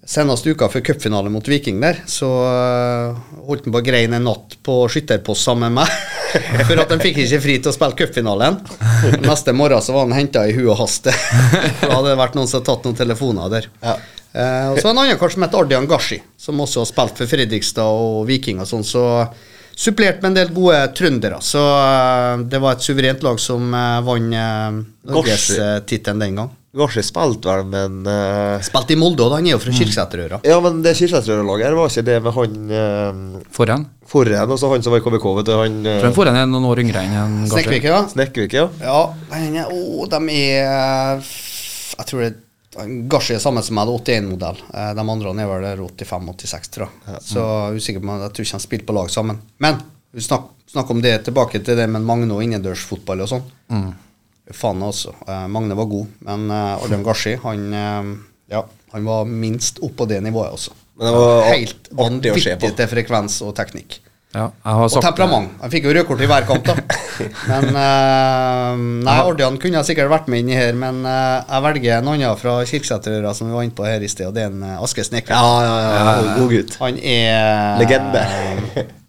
Senest uka før cupfinale mot Viking der, så eh, holdt han på å greine en natt på skytterpost sammen med meg. For at han fikk ikke fri til å spille cupfinalen. Neste morgen så var han henta i hu og haste. Da hadde det vært noen som hadde tatt noen telefoner der. Ja. Eh, og så en annen kar som heter Ardian Gashi, som også har spilt for Fredrikstad og Viking og sånn. Så supplert med en del gode trøndere. Så eh, det var et suverent lag som uh, vant uh, Gashi. norgestittelen den gang. Garsi spilte vel, men uh, Spilte i Molde, da. han er jo fra Kirkeseterøra. Ja, men det Kirkesrød-laget her var ikke det med han uh, Foran. forhen, og så han som var i KBK, vet du, han uh, Foran er noen år yngre enn en Gartner. Snekkvik, ja. Snekkvik, ja. Ja, men, å, de er Jeg tror det Gashi er samme som det er 81-modell. Eh, De andre er vel 85-86, tror jeg. Så jeg er usikker på Jeg tror ikke de spilte på lag sammen. Men vi snakk, snakk om det tilbake til det med Magne og innendørsfotball og sånn. Faen altså. Eh, Magne var god, men uh, Adrian Gashi, han eh, Ja, han var minst oppå det nivået også. Men det var Helt vanvittig til frekvens og teknikk. Ja, jeg har Og temperament. Han fikk jo rødkort i hver kamp, da. Men uh, Nei, Ordian kunne jeg sikkert vært med inni her, men uh, jeg velger en annen fra Kirksæterøra som vi var inne på her i sted, og det er en uh, Aske Snekvik. Ja, ja, ja, ja, god gutt. Han er Legende.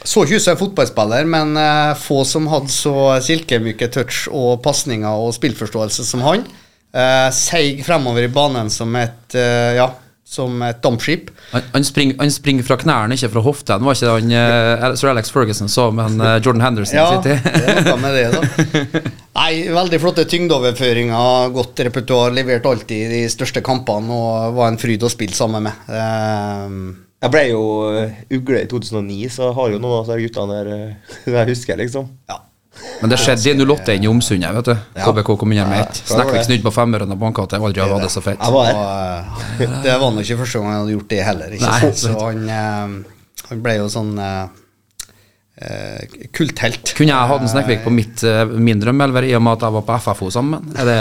Så ikke ut som en fotballspiller, men uh, få som hadde så silkemyke touch og pasninger og spillforståelse som han. Uh, seig fremover i banen som et eh, ja, som et dampskip. Han, han, springer, han springer fra knærne, ikke fra hoftene. Var ikke det han uh, Sir Alex Ferguson sa om han, eh, Jordan Henderson Ja, det er noe med det, da. Nei, veldig flotte tyngdeoverføringer, godt repertoar, levert alltid de største kampene og var en fryd å spille sammen med. Ehm, Jeg ble jo uh, ugle i 2009, så har jo noen av disse guttene der uh, jeg husker, liksom. ja. Men det skjedde i 08 inn i Omsundet, vet du. Ja. KBK kom inn med ett. Snekvik snudde på femmeren og banka at jeg aldri hadde hatt det så fett. Jeg var. Og, det var nok ikke første gang jeg hadde gjort det heller. Ikke Nei. Så han, eh, han ble jo sånn eh, eh, kulthelt. Kunne jeg hatt en Snekkvik på mitt, min drømmeelver i og med at jeg var på FFO sammen? Er det,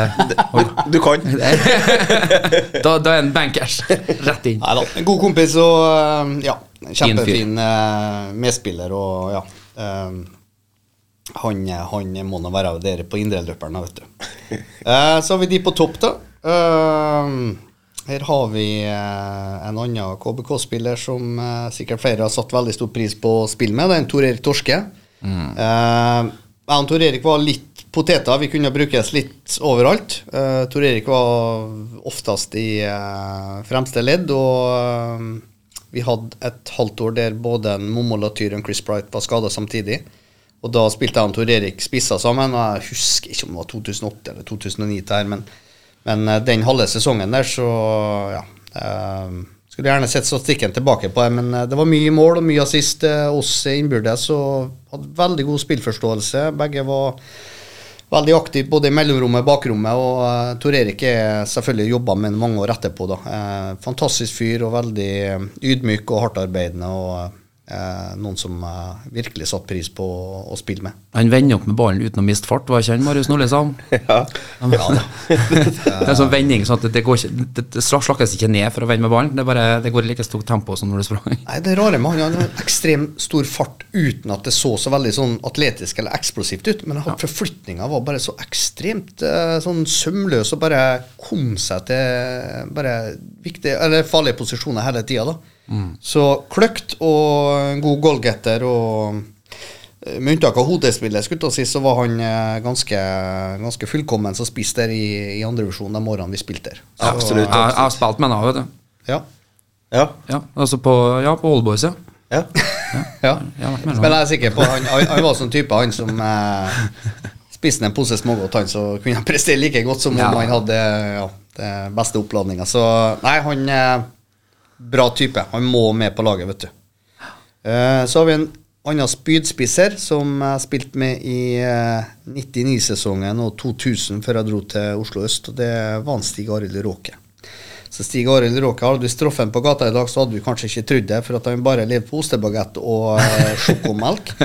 Oi. Du kan. da, da er en bankers rett inn. Nei da, en god kompis og ja, kjempefin eh, medspiller og ja. eh, han, han må nå være der på indreløperen, vet du. Eh, så har vi de på topp, da. Eh, her har vi eh, en annen KBK-spiller som eh, sikkert flere har satt veldig stor pris på å spille med. Det er en Tor Erik Torske. Eh, og Tor Erik var litt poteter. Vi kunne brukes litt overalt. Eh, Tor Erik var oftest i eh, fremste ledd, og eh, vi hadde et halvt år der både en Momo Latyr og en Chris Bright var skada samtidig. Og da spilte jeg og Tor Erik spissa sammen, og jeg husker ikke om det var 2008 eller 2009, der, men, men eh, den halve sesongen der, så ja. eh, skulle gjerne sett statistikken tilbake på det, men eh, det var mye mål og mye assist eh, oss innbyrdes, og hadde veldig god spillforståelse. Begge var veldig aktive både i mellomrommet og bakrommet, og uh, Tor Erik er selvfølgelig jobba med mange år etterpå. da. Eh, fantastisk fyr og veldig ydmyk og hardtarbeidende, og eh, noen som eh, virkelig satte pris på å, spille med. Han vender opp med ballen uten å miste fart, var ikke han Marius Nordlisand? ja. Ja. Det er en sånn vending, sånn at det, går ikke, det, det slakkes ikke ned for å vende med ballen. Det, bare, det går i like stort tempo som når du sprang. Nei, Det rare med han han har ekstremt stor fart uten at det så så veldig sånn atletisk eller eksplosivt ut. Men ja. forflytninga var bare så ekstremt eh, sånn sømløs og bare kom seg til bare viktige, eller farlige posisjoner hele tida. Så kløkt og en god goalgetter og eh, med unntak av hodespillet, skulle jeg si, så var han eh, ganske, ganske fullkommen som spiste der i, i andrevisjon de årene vi spilte der. Så, Absolutt. Jeg, har spilt med han, vet du. Ja. Ja. Ja, altså på, ja, på Oldboys, ja. ja. Ja. Med Men jeg er sikker på han, han, han var sånn type han som eh, spiste en pose smågodt, han så kunne han prestere like godt som om han hadde ja, det beste oppladninga. Så nei, han er bra type. Han må med på laget, vet du. Eh, så har vi en annen spydspisser som jeg spilte med i eh, 99-sesongen og 2000 før jeg dro til Oslo øst, og det var en Stig Arild Råke. Så Stig Arild Råke, hadde du straffen på gata i dag, så hadde du kanskje ikke trodd det, for at han bare levde på ostebagett og eh, sjokomelk.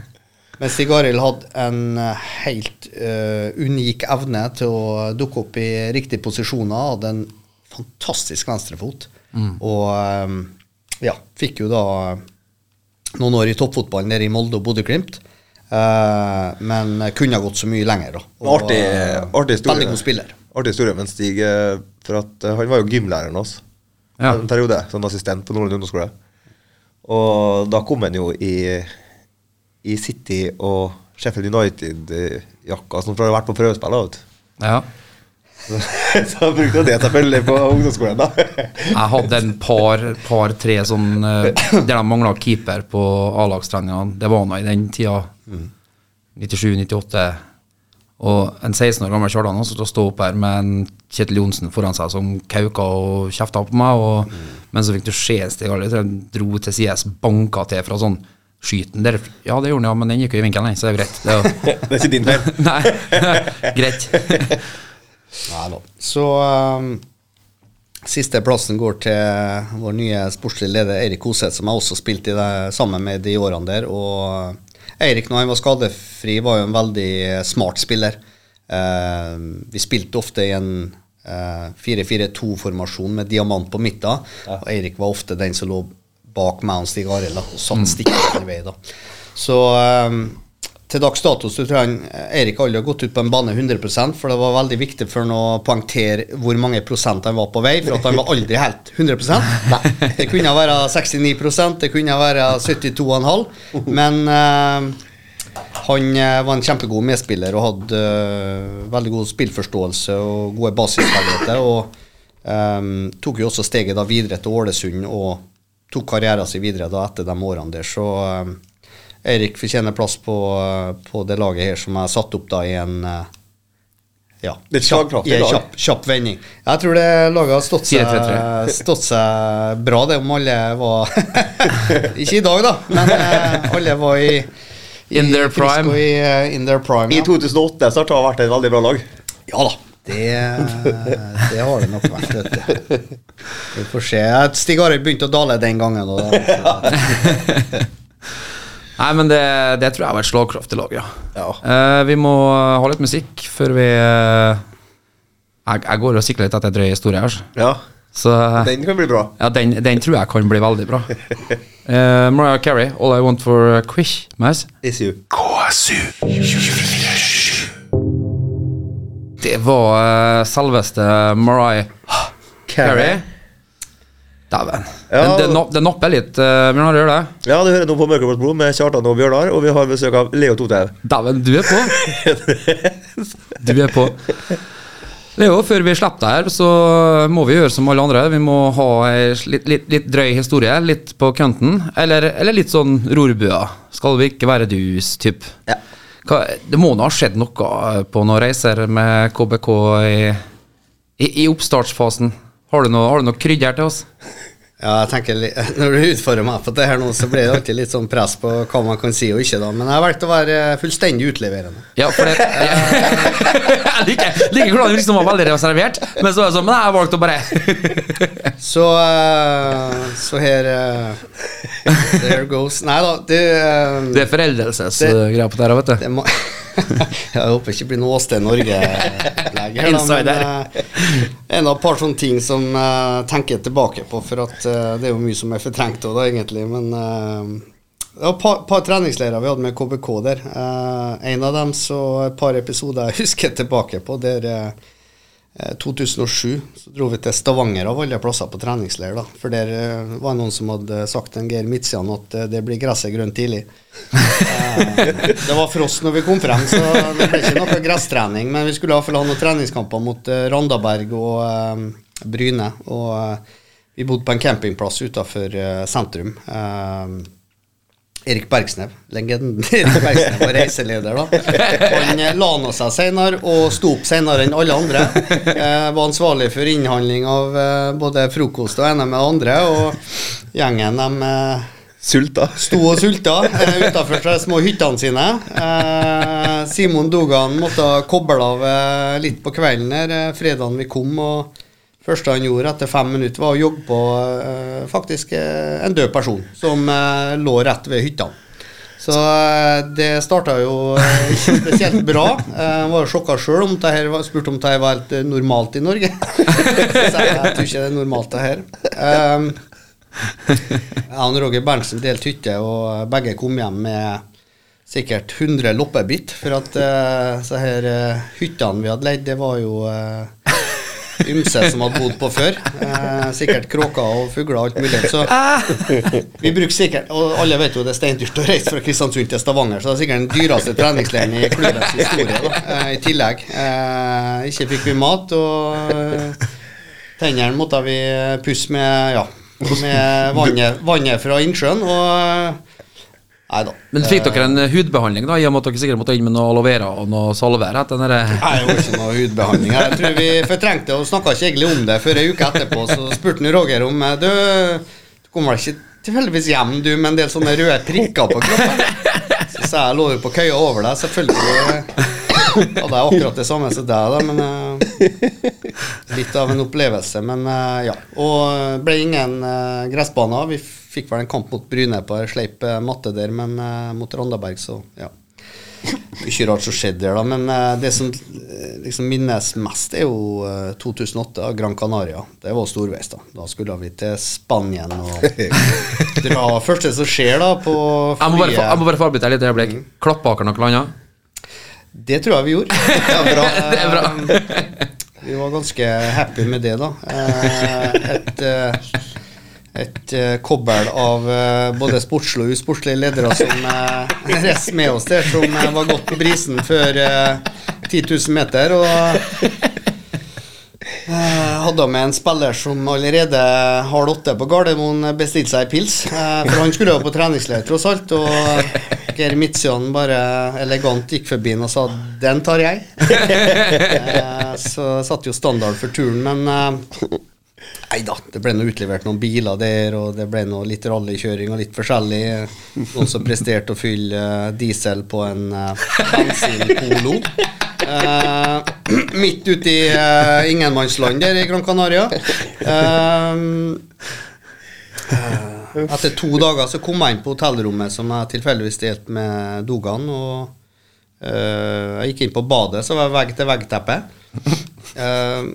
Men Stig Arild hadde en eh, helt eh, unik evne til å dukke opp i riktige posisjoner. Hadde en fantastisk venstrefot. Og eh, ja, fikk jo da noen år i toppfotballen nede i Molde og Bodø-Glimt. Uh, men kunne ha gått så mye lenger. da. Og, Artig, eh, artig historie. Veldig god spiller. Artig historie med Stig, eh, for at han var jo gymlæreren hans. Ja. en periode som assistent på Nordland ungdomsskole. Og da kom han jo i, i City og Sheffield United-jakka som har vært på prøvespill. Ja. Så, han brukte det selvfølgelig på ungdomsskolen, da. Jeg hadde en par, par tre sånn eh, Der de mangla keeper på A-lagstreningene. Det var nå i den tida. 97-98. Og en 16 år gammel Kjartan også stå opp her med en Kjetil Johnsen foran seg som kauka og kjefta på meg. Og, Men så fikk du se Stig Arle. dro til sides, banka til fra sånn Skyten der. Ja, det gjorde han, ja, men den gikk jo i vinkelen, så det er greit. Det Det er ikke din feil. Nei, greit. Nei da. Så um, siste plassen går til vår nye sportslige leder Eirik Hoseth, som jeg også spilte i det, sammen med de årene der. Og Eirik, når han var skadefri, var jo en veldig smart spiller. Eh, vi spilte ofte i en eh, 4-4-2-formasjon med diamant på midten, og Eirik var ofte den som lå bak meg og Stig Arild og satt stikket i vei. da. Så eh, til dags dato så tror jeg han, Eirik aldri har gått ut på en bane 100% for det var veldig viktig for han å poengtere hvor mange prosent han var på vei, for at han var aldri helt 100 Nei. Det kunne være 69% det kunne være 72,5 men uh, han eh, var en kjempegod medspiller og hadde uh, veldig god spillforståelse og gode basisferdigheter. Og um, tok jo også steget da videre til Ålesund og tok karrieren sin videre da etter de årene der. Så eh, Eirik fortjener plass på, på det laget her som er satt opp da i en eh, ja, slagkraftig i en kjapp, kjapp vending. Jeg tror det laget har stått seg, stått seg bra, det om alle var Ikke i dag, da, men eh, alle var i, i In their prime. I, eh, in their prime I 2008 så har det vært et veldig bra lag. Ja da. Det, det har det nok vært. Vet du. Vi får se. Stig Arild begynte å dale den gangen. Og da, Nei, men det, det tror jeg var et slagkraftig lag, ja. Ja. Uh, vi må ha litt musikk før vi uh, jeg, jeg går og sikler litt etter en drøy historie her. Ja, Så den kan bli bra. ja, den, den tror jeg kan bli veldig bra. Uh, Mariah Carey, 'All I Want for Christmas'. Is you. KSU Det var eh, selveste Mariah Carey. Dæven. Ja. Det, no- det napper litt, uh, Bjørnar, gjør det? Ja, du hører nå på Mørkeblått blod med Kjartan og Bjørnar, og vi har besøk av Leo Tothaug. Dæven, du er på. Du er på. Leo, før vi slipper deg her, så må vi gjøre som alle andre. Vi må ha ei litt, litt, litt drøy historie, litt på kønten. Eller, eller litt sånn rorbua. Skal vi ikke være dus, typ. Ja. Det må nå ha skjedd noe på noen reiser med KBK i, i, i oppstartsfasen. Har du noe, har du noe krydder til oss? ja, jeg tenker Når du utfordrer meg på det her nå, så blir det alltid litt sånn press på hva man kan si og ikke, da. Men jeg har valgt å være fullstendig utleverende. Ja, for det Jeg liker, liker hvordan du liksom var veldig reservert, men så er det sånn Men jeg valgte å bare Så, eh, så her eh, There goes. Nei da, det, eh, Det er foreldelsesgreier på det her, vet du. det må, Jeg håper ikke det blir noe Åsted Norge-legg Insider. men eh, en av et par sånne ting som jeg tenker tilbake på, for at eh, det er jo mye som er fortrengt òg, egentlig. Men eh, det var et par, par treningsleirer vi hadde med KBK der. Eh, en av dem så et par episoder jeg husker tilbake på, der eh, eh, 2007 så dro vi til Stavanger av alle plasser på treningsleir. da For der uh, var det noen som hadde sagt til en Geir Midtsian at uh, det blir gresset grønt tidlig. uh, det var frost når vi kom frem, så det ble ikke noe gresstrening. Men vi skulle iallfall ha noen treningskamper mot eh, Randaberg og eh, Bryne. Og eh, vi bodde på en campingplass utafor sentrum. Erik Bergsnev, legenden Erik Bergsnev var reiseleder, da. Han eh, la nå seg senere og sto opp senere enn alle andre. Eh, var ansvarlig for innhandling av eh, både frokost og ene med det andre. Og gjengen de eh, Sulta. sto og sulta eh, utafor de små hyttene sine. Eh, Simon Dogan måtte koble av litt på kvelden her, fredagen vi kom. og første han gjorde etter fem minutter, var å jogge på eh, faktisk eh, en død person som eh, lå rett ved hytta. Så det starta jo ikke spesielt bra. Jeg var jo sjokka sjøl om det her var, spurte om det var helt normalt i Norge. Så jeg, jeg tror ikke det er normalt, det her. Um, jeg og Roger Berntsen delte hytte, og begge kom hjem med sikkert 100 loppebitt. For at uh, så her uh, hyttene vi hadde leid, det var jo uh, ymse som hadde bodd på før. Eh, sikkert kråker og fugler og alt mulig. Så vi bruker sikkert Og alle vet jo det er steindyrt å reise fra Kristiansund til Stavanger, så det er sikkert den dyreste treningsleiren i klubbens historie, eh, i tillegg. Eh, ikke fikk vi mat, og tennene måtte vi pusse med, ja, med vannet, vannet fra innsjøen, og Nei da. Men fikk dere en hudbehandling, da, i og med at dere sikkert måtte inn med noe aloe vera og noe salve etter Nei, det var ikke noe hudbehandling. Jeg tror vi fortrengte og snakka ikke egentlig om det før ei uke etterpå. Så spurte Roger om eh, Du, du kommer vel ikke tilfeldigvis hjem, du, med en del sånne røde prikker på kroppen? Så sa jeg lå jo på køya over deg. Selvfølgelig hadde jeg akkurat det samme som deg, da, men eh, Litt av en opplevelse, men eh, ja. Og ble ingen uh, gressbaner. Vi fikk vel en kamp mot Bryne på ei sleip eh, matte der, men eh, mot Randaberg, så ja. Mye rart som skjedde der, da. Men eh, det som liksom minnes mest, er jo eh, 2008, Gran Canaria. Det var storveis, da. Da skulle vi til Spanien og dra Første som skjer, da, på Jeg må bare, jeg må bare få avbryte deg litt et øyeblikk. Klappa dere noe annet? Det tror jeg vi gjorde. Ja, bra. Det er bra. Vi var ganske happy med det, da. Eh, Et, et uh, kobbel av uh, både sportslige og usportslige ledere som uh, reiste med oss der, som uh, var godt på brisen før uh, 10 000 meter. Og hadde med en spiller som allerede halv åtte på Gardermoen bestilte seg pils. for han skulle jo på treningsleir, tross alt. Og Geir Midtsjøen bare elegant gikk forbi og sa 'den tar jeg'. Så satt jo standard for turen, men Nei da, det ble noe utlevert noen biler der, og det ble noe litt rallykjøring og litt forskjellig. Noen som presterte å fylle eh, diesel på en uh, bensinpolo. Eh, midt ute i uh, ingenmannsland der i Gran Canaria. Uh, eh, etter to dager så kom jeg inn på hotellrommet som jeg tilfeldigvis delte med Dogan. Og eh, jeg gikk inn på badet, så var det vegg-til-vegg-teppe. Uh,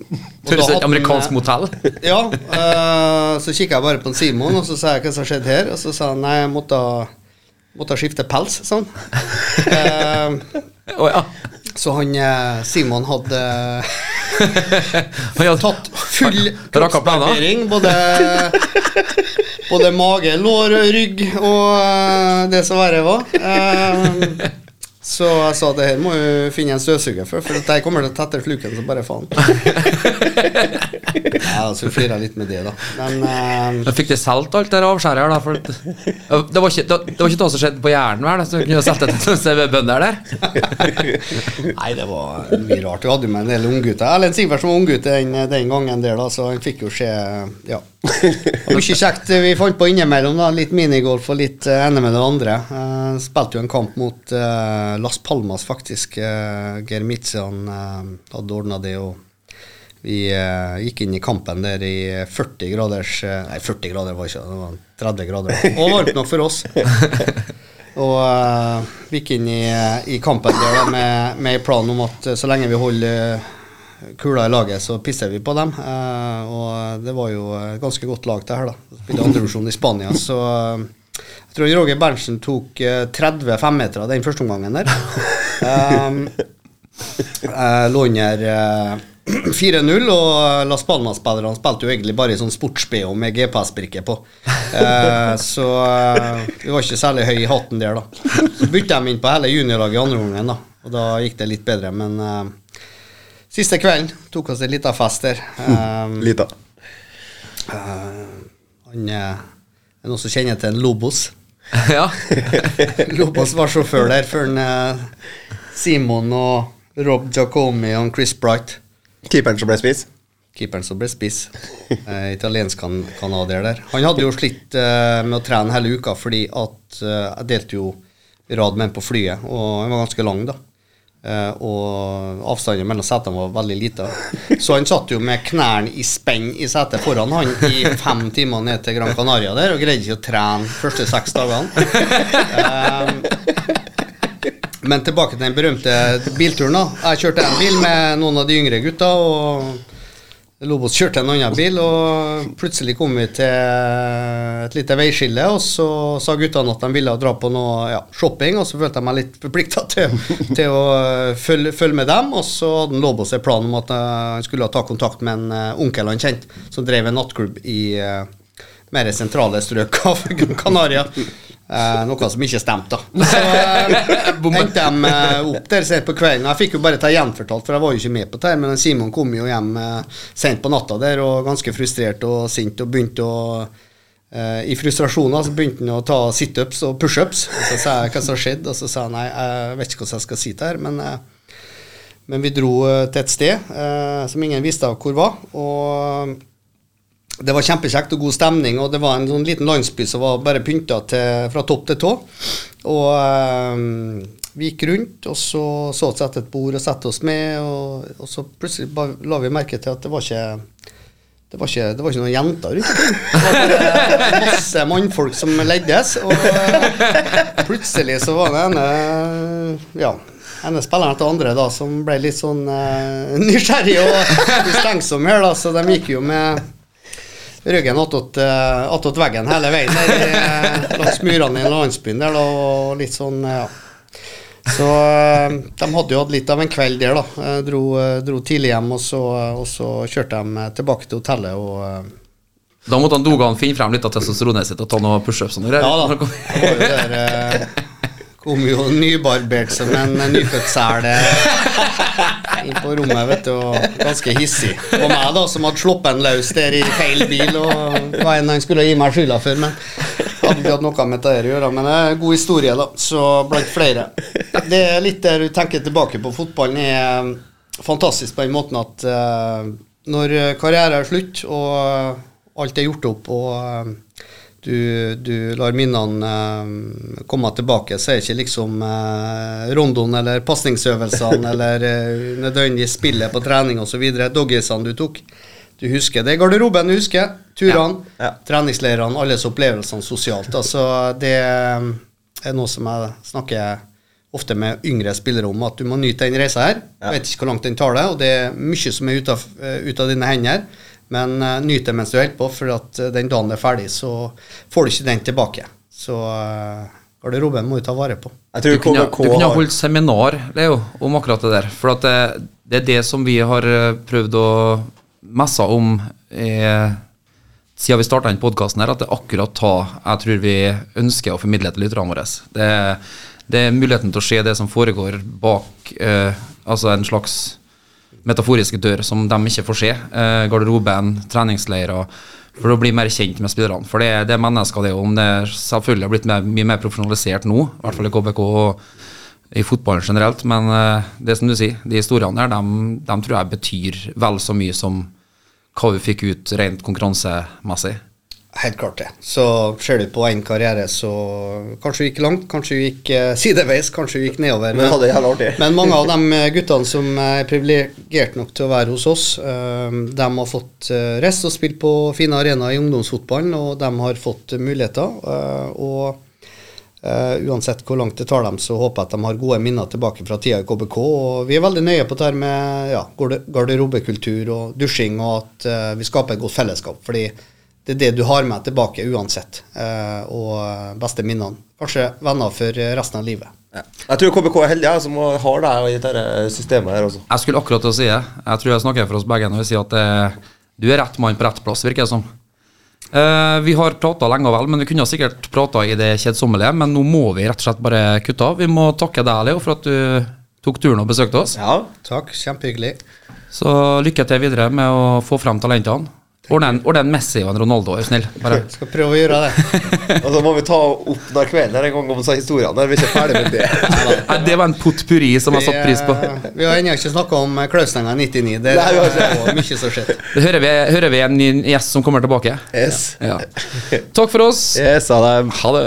Høres ut amerikansk motell. ja, Uh, så kikka jeg bare på Simon, og så sa jeg hva som skjedde her. Og så sa han nei, jeg måtte, måtte skifte pels, sånn. Å ja. så han eh, Simon hadde Han hadde tatt full kroppsbarbering. Både, både mage, lår, rygg og eh, det som verre var. Eh, så jeg sa det her må du finne en støvsuger for, for dette kommer til å tette sluken som bare faen. ja, så flirer jeg litt med det, da. Men uh, Fikk du solgt alt det avskjæret her, da? For det, det, var ikke, det, det var ikke noe som skjedde på Jæren, vel? Så du kunne solgt det til CV-bønder der? Nei, det var mye rart. Vi hadde jo med en del unggutter. Erlend Sivertsen var unggutt den, den gangen der, da, så han fikk jo se Ja. Mye kjekt vi fant på innimellom. da, Litt minigolf og litt uh, ene med det andre. Uh, spilte jo en kamp mot uh, Las Palmas, faktisk. Uh, Geir Mitzian eh, hadde ordna det. og vi eh, gikk inn i kampen der i 40 graders eh, Nei, 40 grader var ikke det, var 30 grader. Og varmt nok for oss. Og uh, gikk inn i, i kampen der med, med plan om at eh, så lenge vi holder eh, kula i laget, så pisser vi på dem. Eh, og det var jo et ganske godt lag, det her. da Spilte andrevisjon i Spania, så eh, jeg tror Roger Berntsen tok eh, 30 femmetere den første omgangen der. Um, lå under eh, 4-0, og Las Palmas-spillerne spilte jo egentlig bare i sånn sports-BH med GPS-brikke på. Eh, så eh, vi var ikke særlig høy i hatten der, da. Så bytta de inn på hele juniorlaget i andre omgang, da. Og da gikk det litt bedre, men eh, siste kvelden tok oss en liten fest der. Um, Lita. Uh, han er noen som kjenner til en Lobos. ja. Lobos var sjåfør der før han, eh, Simon og Rob Giacomi og Chris Bright. Keeperen som ble spiss. Keeperen som ble spiss. Eh, italiensk kan canadier der. Han hadde jo slitt eh, med å trene hele uka fordi at eh, jeg delte jo rad med en på flyet, og han var ganske lang, da. Eh, og avstanden mellom setene var veldig lite. Så han satt jo med knærne i spenn i setet foran han i fem timer ned til Gran Canaria der, og greide ikke å trene første seks dagene. Eh, men tilbake til den berømte bilturen. da Jeg kjørte en bil med noen av de yngre gutta. Og Lobos kjørte en annen bil, og plutselig kom vi til et lite veiskille. Og så sa guttene at de ville dra på noe ja, shopping, og så følte jeg meg litt forplikta til, til å følge, følge med dem. Og så hadde Lobos en plan om at eh, han skulle ta kontakt med en eh, onkel han kjente, som drev en nattklubb i eh, mer sentrale strøk av Canaria. Eh, noe som ikke stemte, da. Så eh, endte de eh, opp der sent på kvelden. Jeg fikk jo bare ta gjenfortalt, for jeg var jo ikke med på det. her, Men Simon kom jo hjem eh, sent på natta der og ganske frustrert og sint og begynte å eh, I frustrasjoner så begynte han å ta situps og pushups. Så sa jeg hva som skjedde, og så sa han nei, jeg vet ikke hvordan jeg skal si det her, men eh, men vi dro til et sted eh, som ingen visste hvor var. Og det var kjempekjekt og god stemning, og det var en sånn liten landsby som var bare pynta fra topp til tå. Og eh, vi gikk rundt, og så så vi etter et bord og satte oss med, og, og så plutselig bare la vi merke til at det var ikke det var, ikke, det var ikke noen jenter rundt omkring. Det var masse mannfolk som leddes. Og eh, plutselig så var det ene ja, ene spilleren etter andre da, som ble litt sånn uh, nysgjerrig og mistenksom her, da, så de gikk jo med ryggen attåt eh, veggen hele veien der, eh, langs murene i landsbyen der, og litt sånn, ja. Så eh, de hadde jo hatt litt av en kveld der, da. Dro, dro tidlig hjem, og så, og så kjørte de tilbake til hotellet og Da måtte han Dogan finne frem litt av testosteronet sitt og ta noen pushups. Ja da. Det var jo der Kom jo nybarbert som en nyfødt sel eh, inn på rommet, vet du, og ganske hissig. Og meg, da, som hadde sluppet en løs der i feil bil, og hva enn han skulle gi meg skylda for. Men hadde ikke hatt noe med dette å gjøre. Men det er en god historie, da. Så blant flere. Det er litt der du tenker tilbake på. Fotballen er eh, fantastisk på den måten at eh, når karrieren er slutt, og alt er gjort opp, og eh, du, du lar minnene eh, komme tilbake, så er ikke liksom eh, rondoen eller pasningsøvelsene eller eh, nødvendigvis spillet på trening osv. Doggiesene du tok. Du husker det. Garderoben du husker. Turene, Ja. Ja. treningsleirene, alles opplevelsene sosialt. Altså, det er noe som jeg snakker ofte med yngre spillere om, at du må nyte den reisa her. Ja. Vet ikke hvor langt den tar deg, og det er mye som er ute av, eh, ut av dine hender. Men uh, nyt det mens du holder på, for at eh, den dagen det er ferdig, så får du ikke den tilbake. Så uh, garderoben må du ta vare på. Jeg Du kunne, du kunne holdt seminar Leo, om akkurat det der. For at det, det er det som vi har eh, prøvd å messe om eh, siden vi starta denne podkasten at det er akkurat da jeg tror vi ønsker å formidle til lytterne våre. Det, er- det er muligheten til å se det som foregår bak eh, altså en slags metaforiske dør som de ikke får se. Eh, garderoben, treningsleirer. For å bli mer kjent med spillerne. For det, det er mennesker, det. Om det selvfølgelig har blitt mer, mye mer profesjonalisert nå, i hvert fall i KBK og i fotballen generelt. Men eh, det som du sier, de historiene der, de, de tror jeg betyr vel så mye som hva vi fikk ut rent konkurransemessig. Helt klart det. Så ser du på en karriere, så kanskje du gikk langt, kanskje du gikk eh, sideveis, kanskje du gikk nedover. Men artig. men mange av de eh, guttene som er privilegerte nok til å være hos oss, eh, de har fått rest og spilt på fine arenaer i ungdomsfotballen, og de har fått eh, muligheter. eh, og eh, uansett hvor langt det tar dem, så håper jeg at de har gode minner tilbake fra tida i KBK. Og vi er veldig nøye på det her med ja, garderobekultur og dusjing, og at eh, vi skaper et godt fellesskap. fordi det er det du har med tilbake uansett, eh, og beste minnene. Kanskje venner for resten av livet. Ja. Jeg tror KBK er heldig som har deg i dette systemet her også. Jeg skulle akkurat til å si det. Jeg tror jeg snakker for oss begge når jeg sier at eh, du er rett mann på rett plass, virker det som. Eh, vi har prata lenge og vel, men vi kunne sikkert prata i det kjedsommelige. Men nå må vi rett og slett bare kutte av. Vi må takke deg, Leo, for at du tok turen og besøkte oss. Ja. Takk, kjempehyggelig. Så lykke til videre med å få frem talentene. Ordne en, ordne en Messi og en Ronaldo, er du snill. Bare. Skal prøve å gjøre det. Og så må vi ta opp den kvelden her en gang om disse historiene. Vi er ikke ferdig med det. Nei, det var en potpurri som jeg satte pris på. Vi, eh, har ennå ikke snakka om Klausenga 99. Det Nei, vi er mye som skjer. Det hører vi, hører vi en ny gjest som kommer tilbake. Yes. Ja. Takk for oss. Yes, ha det. Ha det.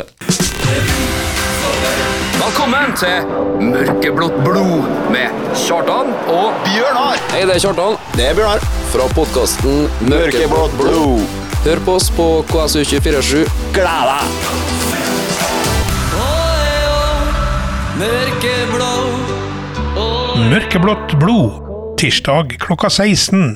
Velkommen til Mørkeblått blod med Kjartan og Bjørnar! Hei, det er Kjartan Det er Bjørnar. Fra podkasten Mørkeblått blod. Hør på oss på KSU247. Gled deg! Mørkeblått blod. Tirsdag klokka 16.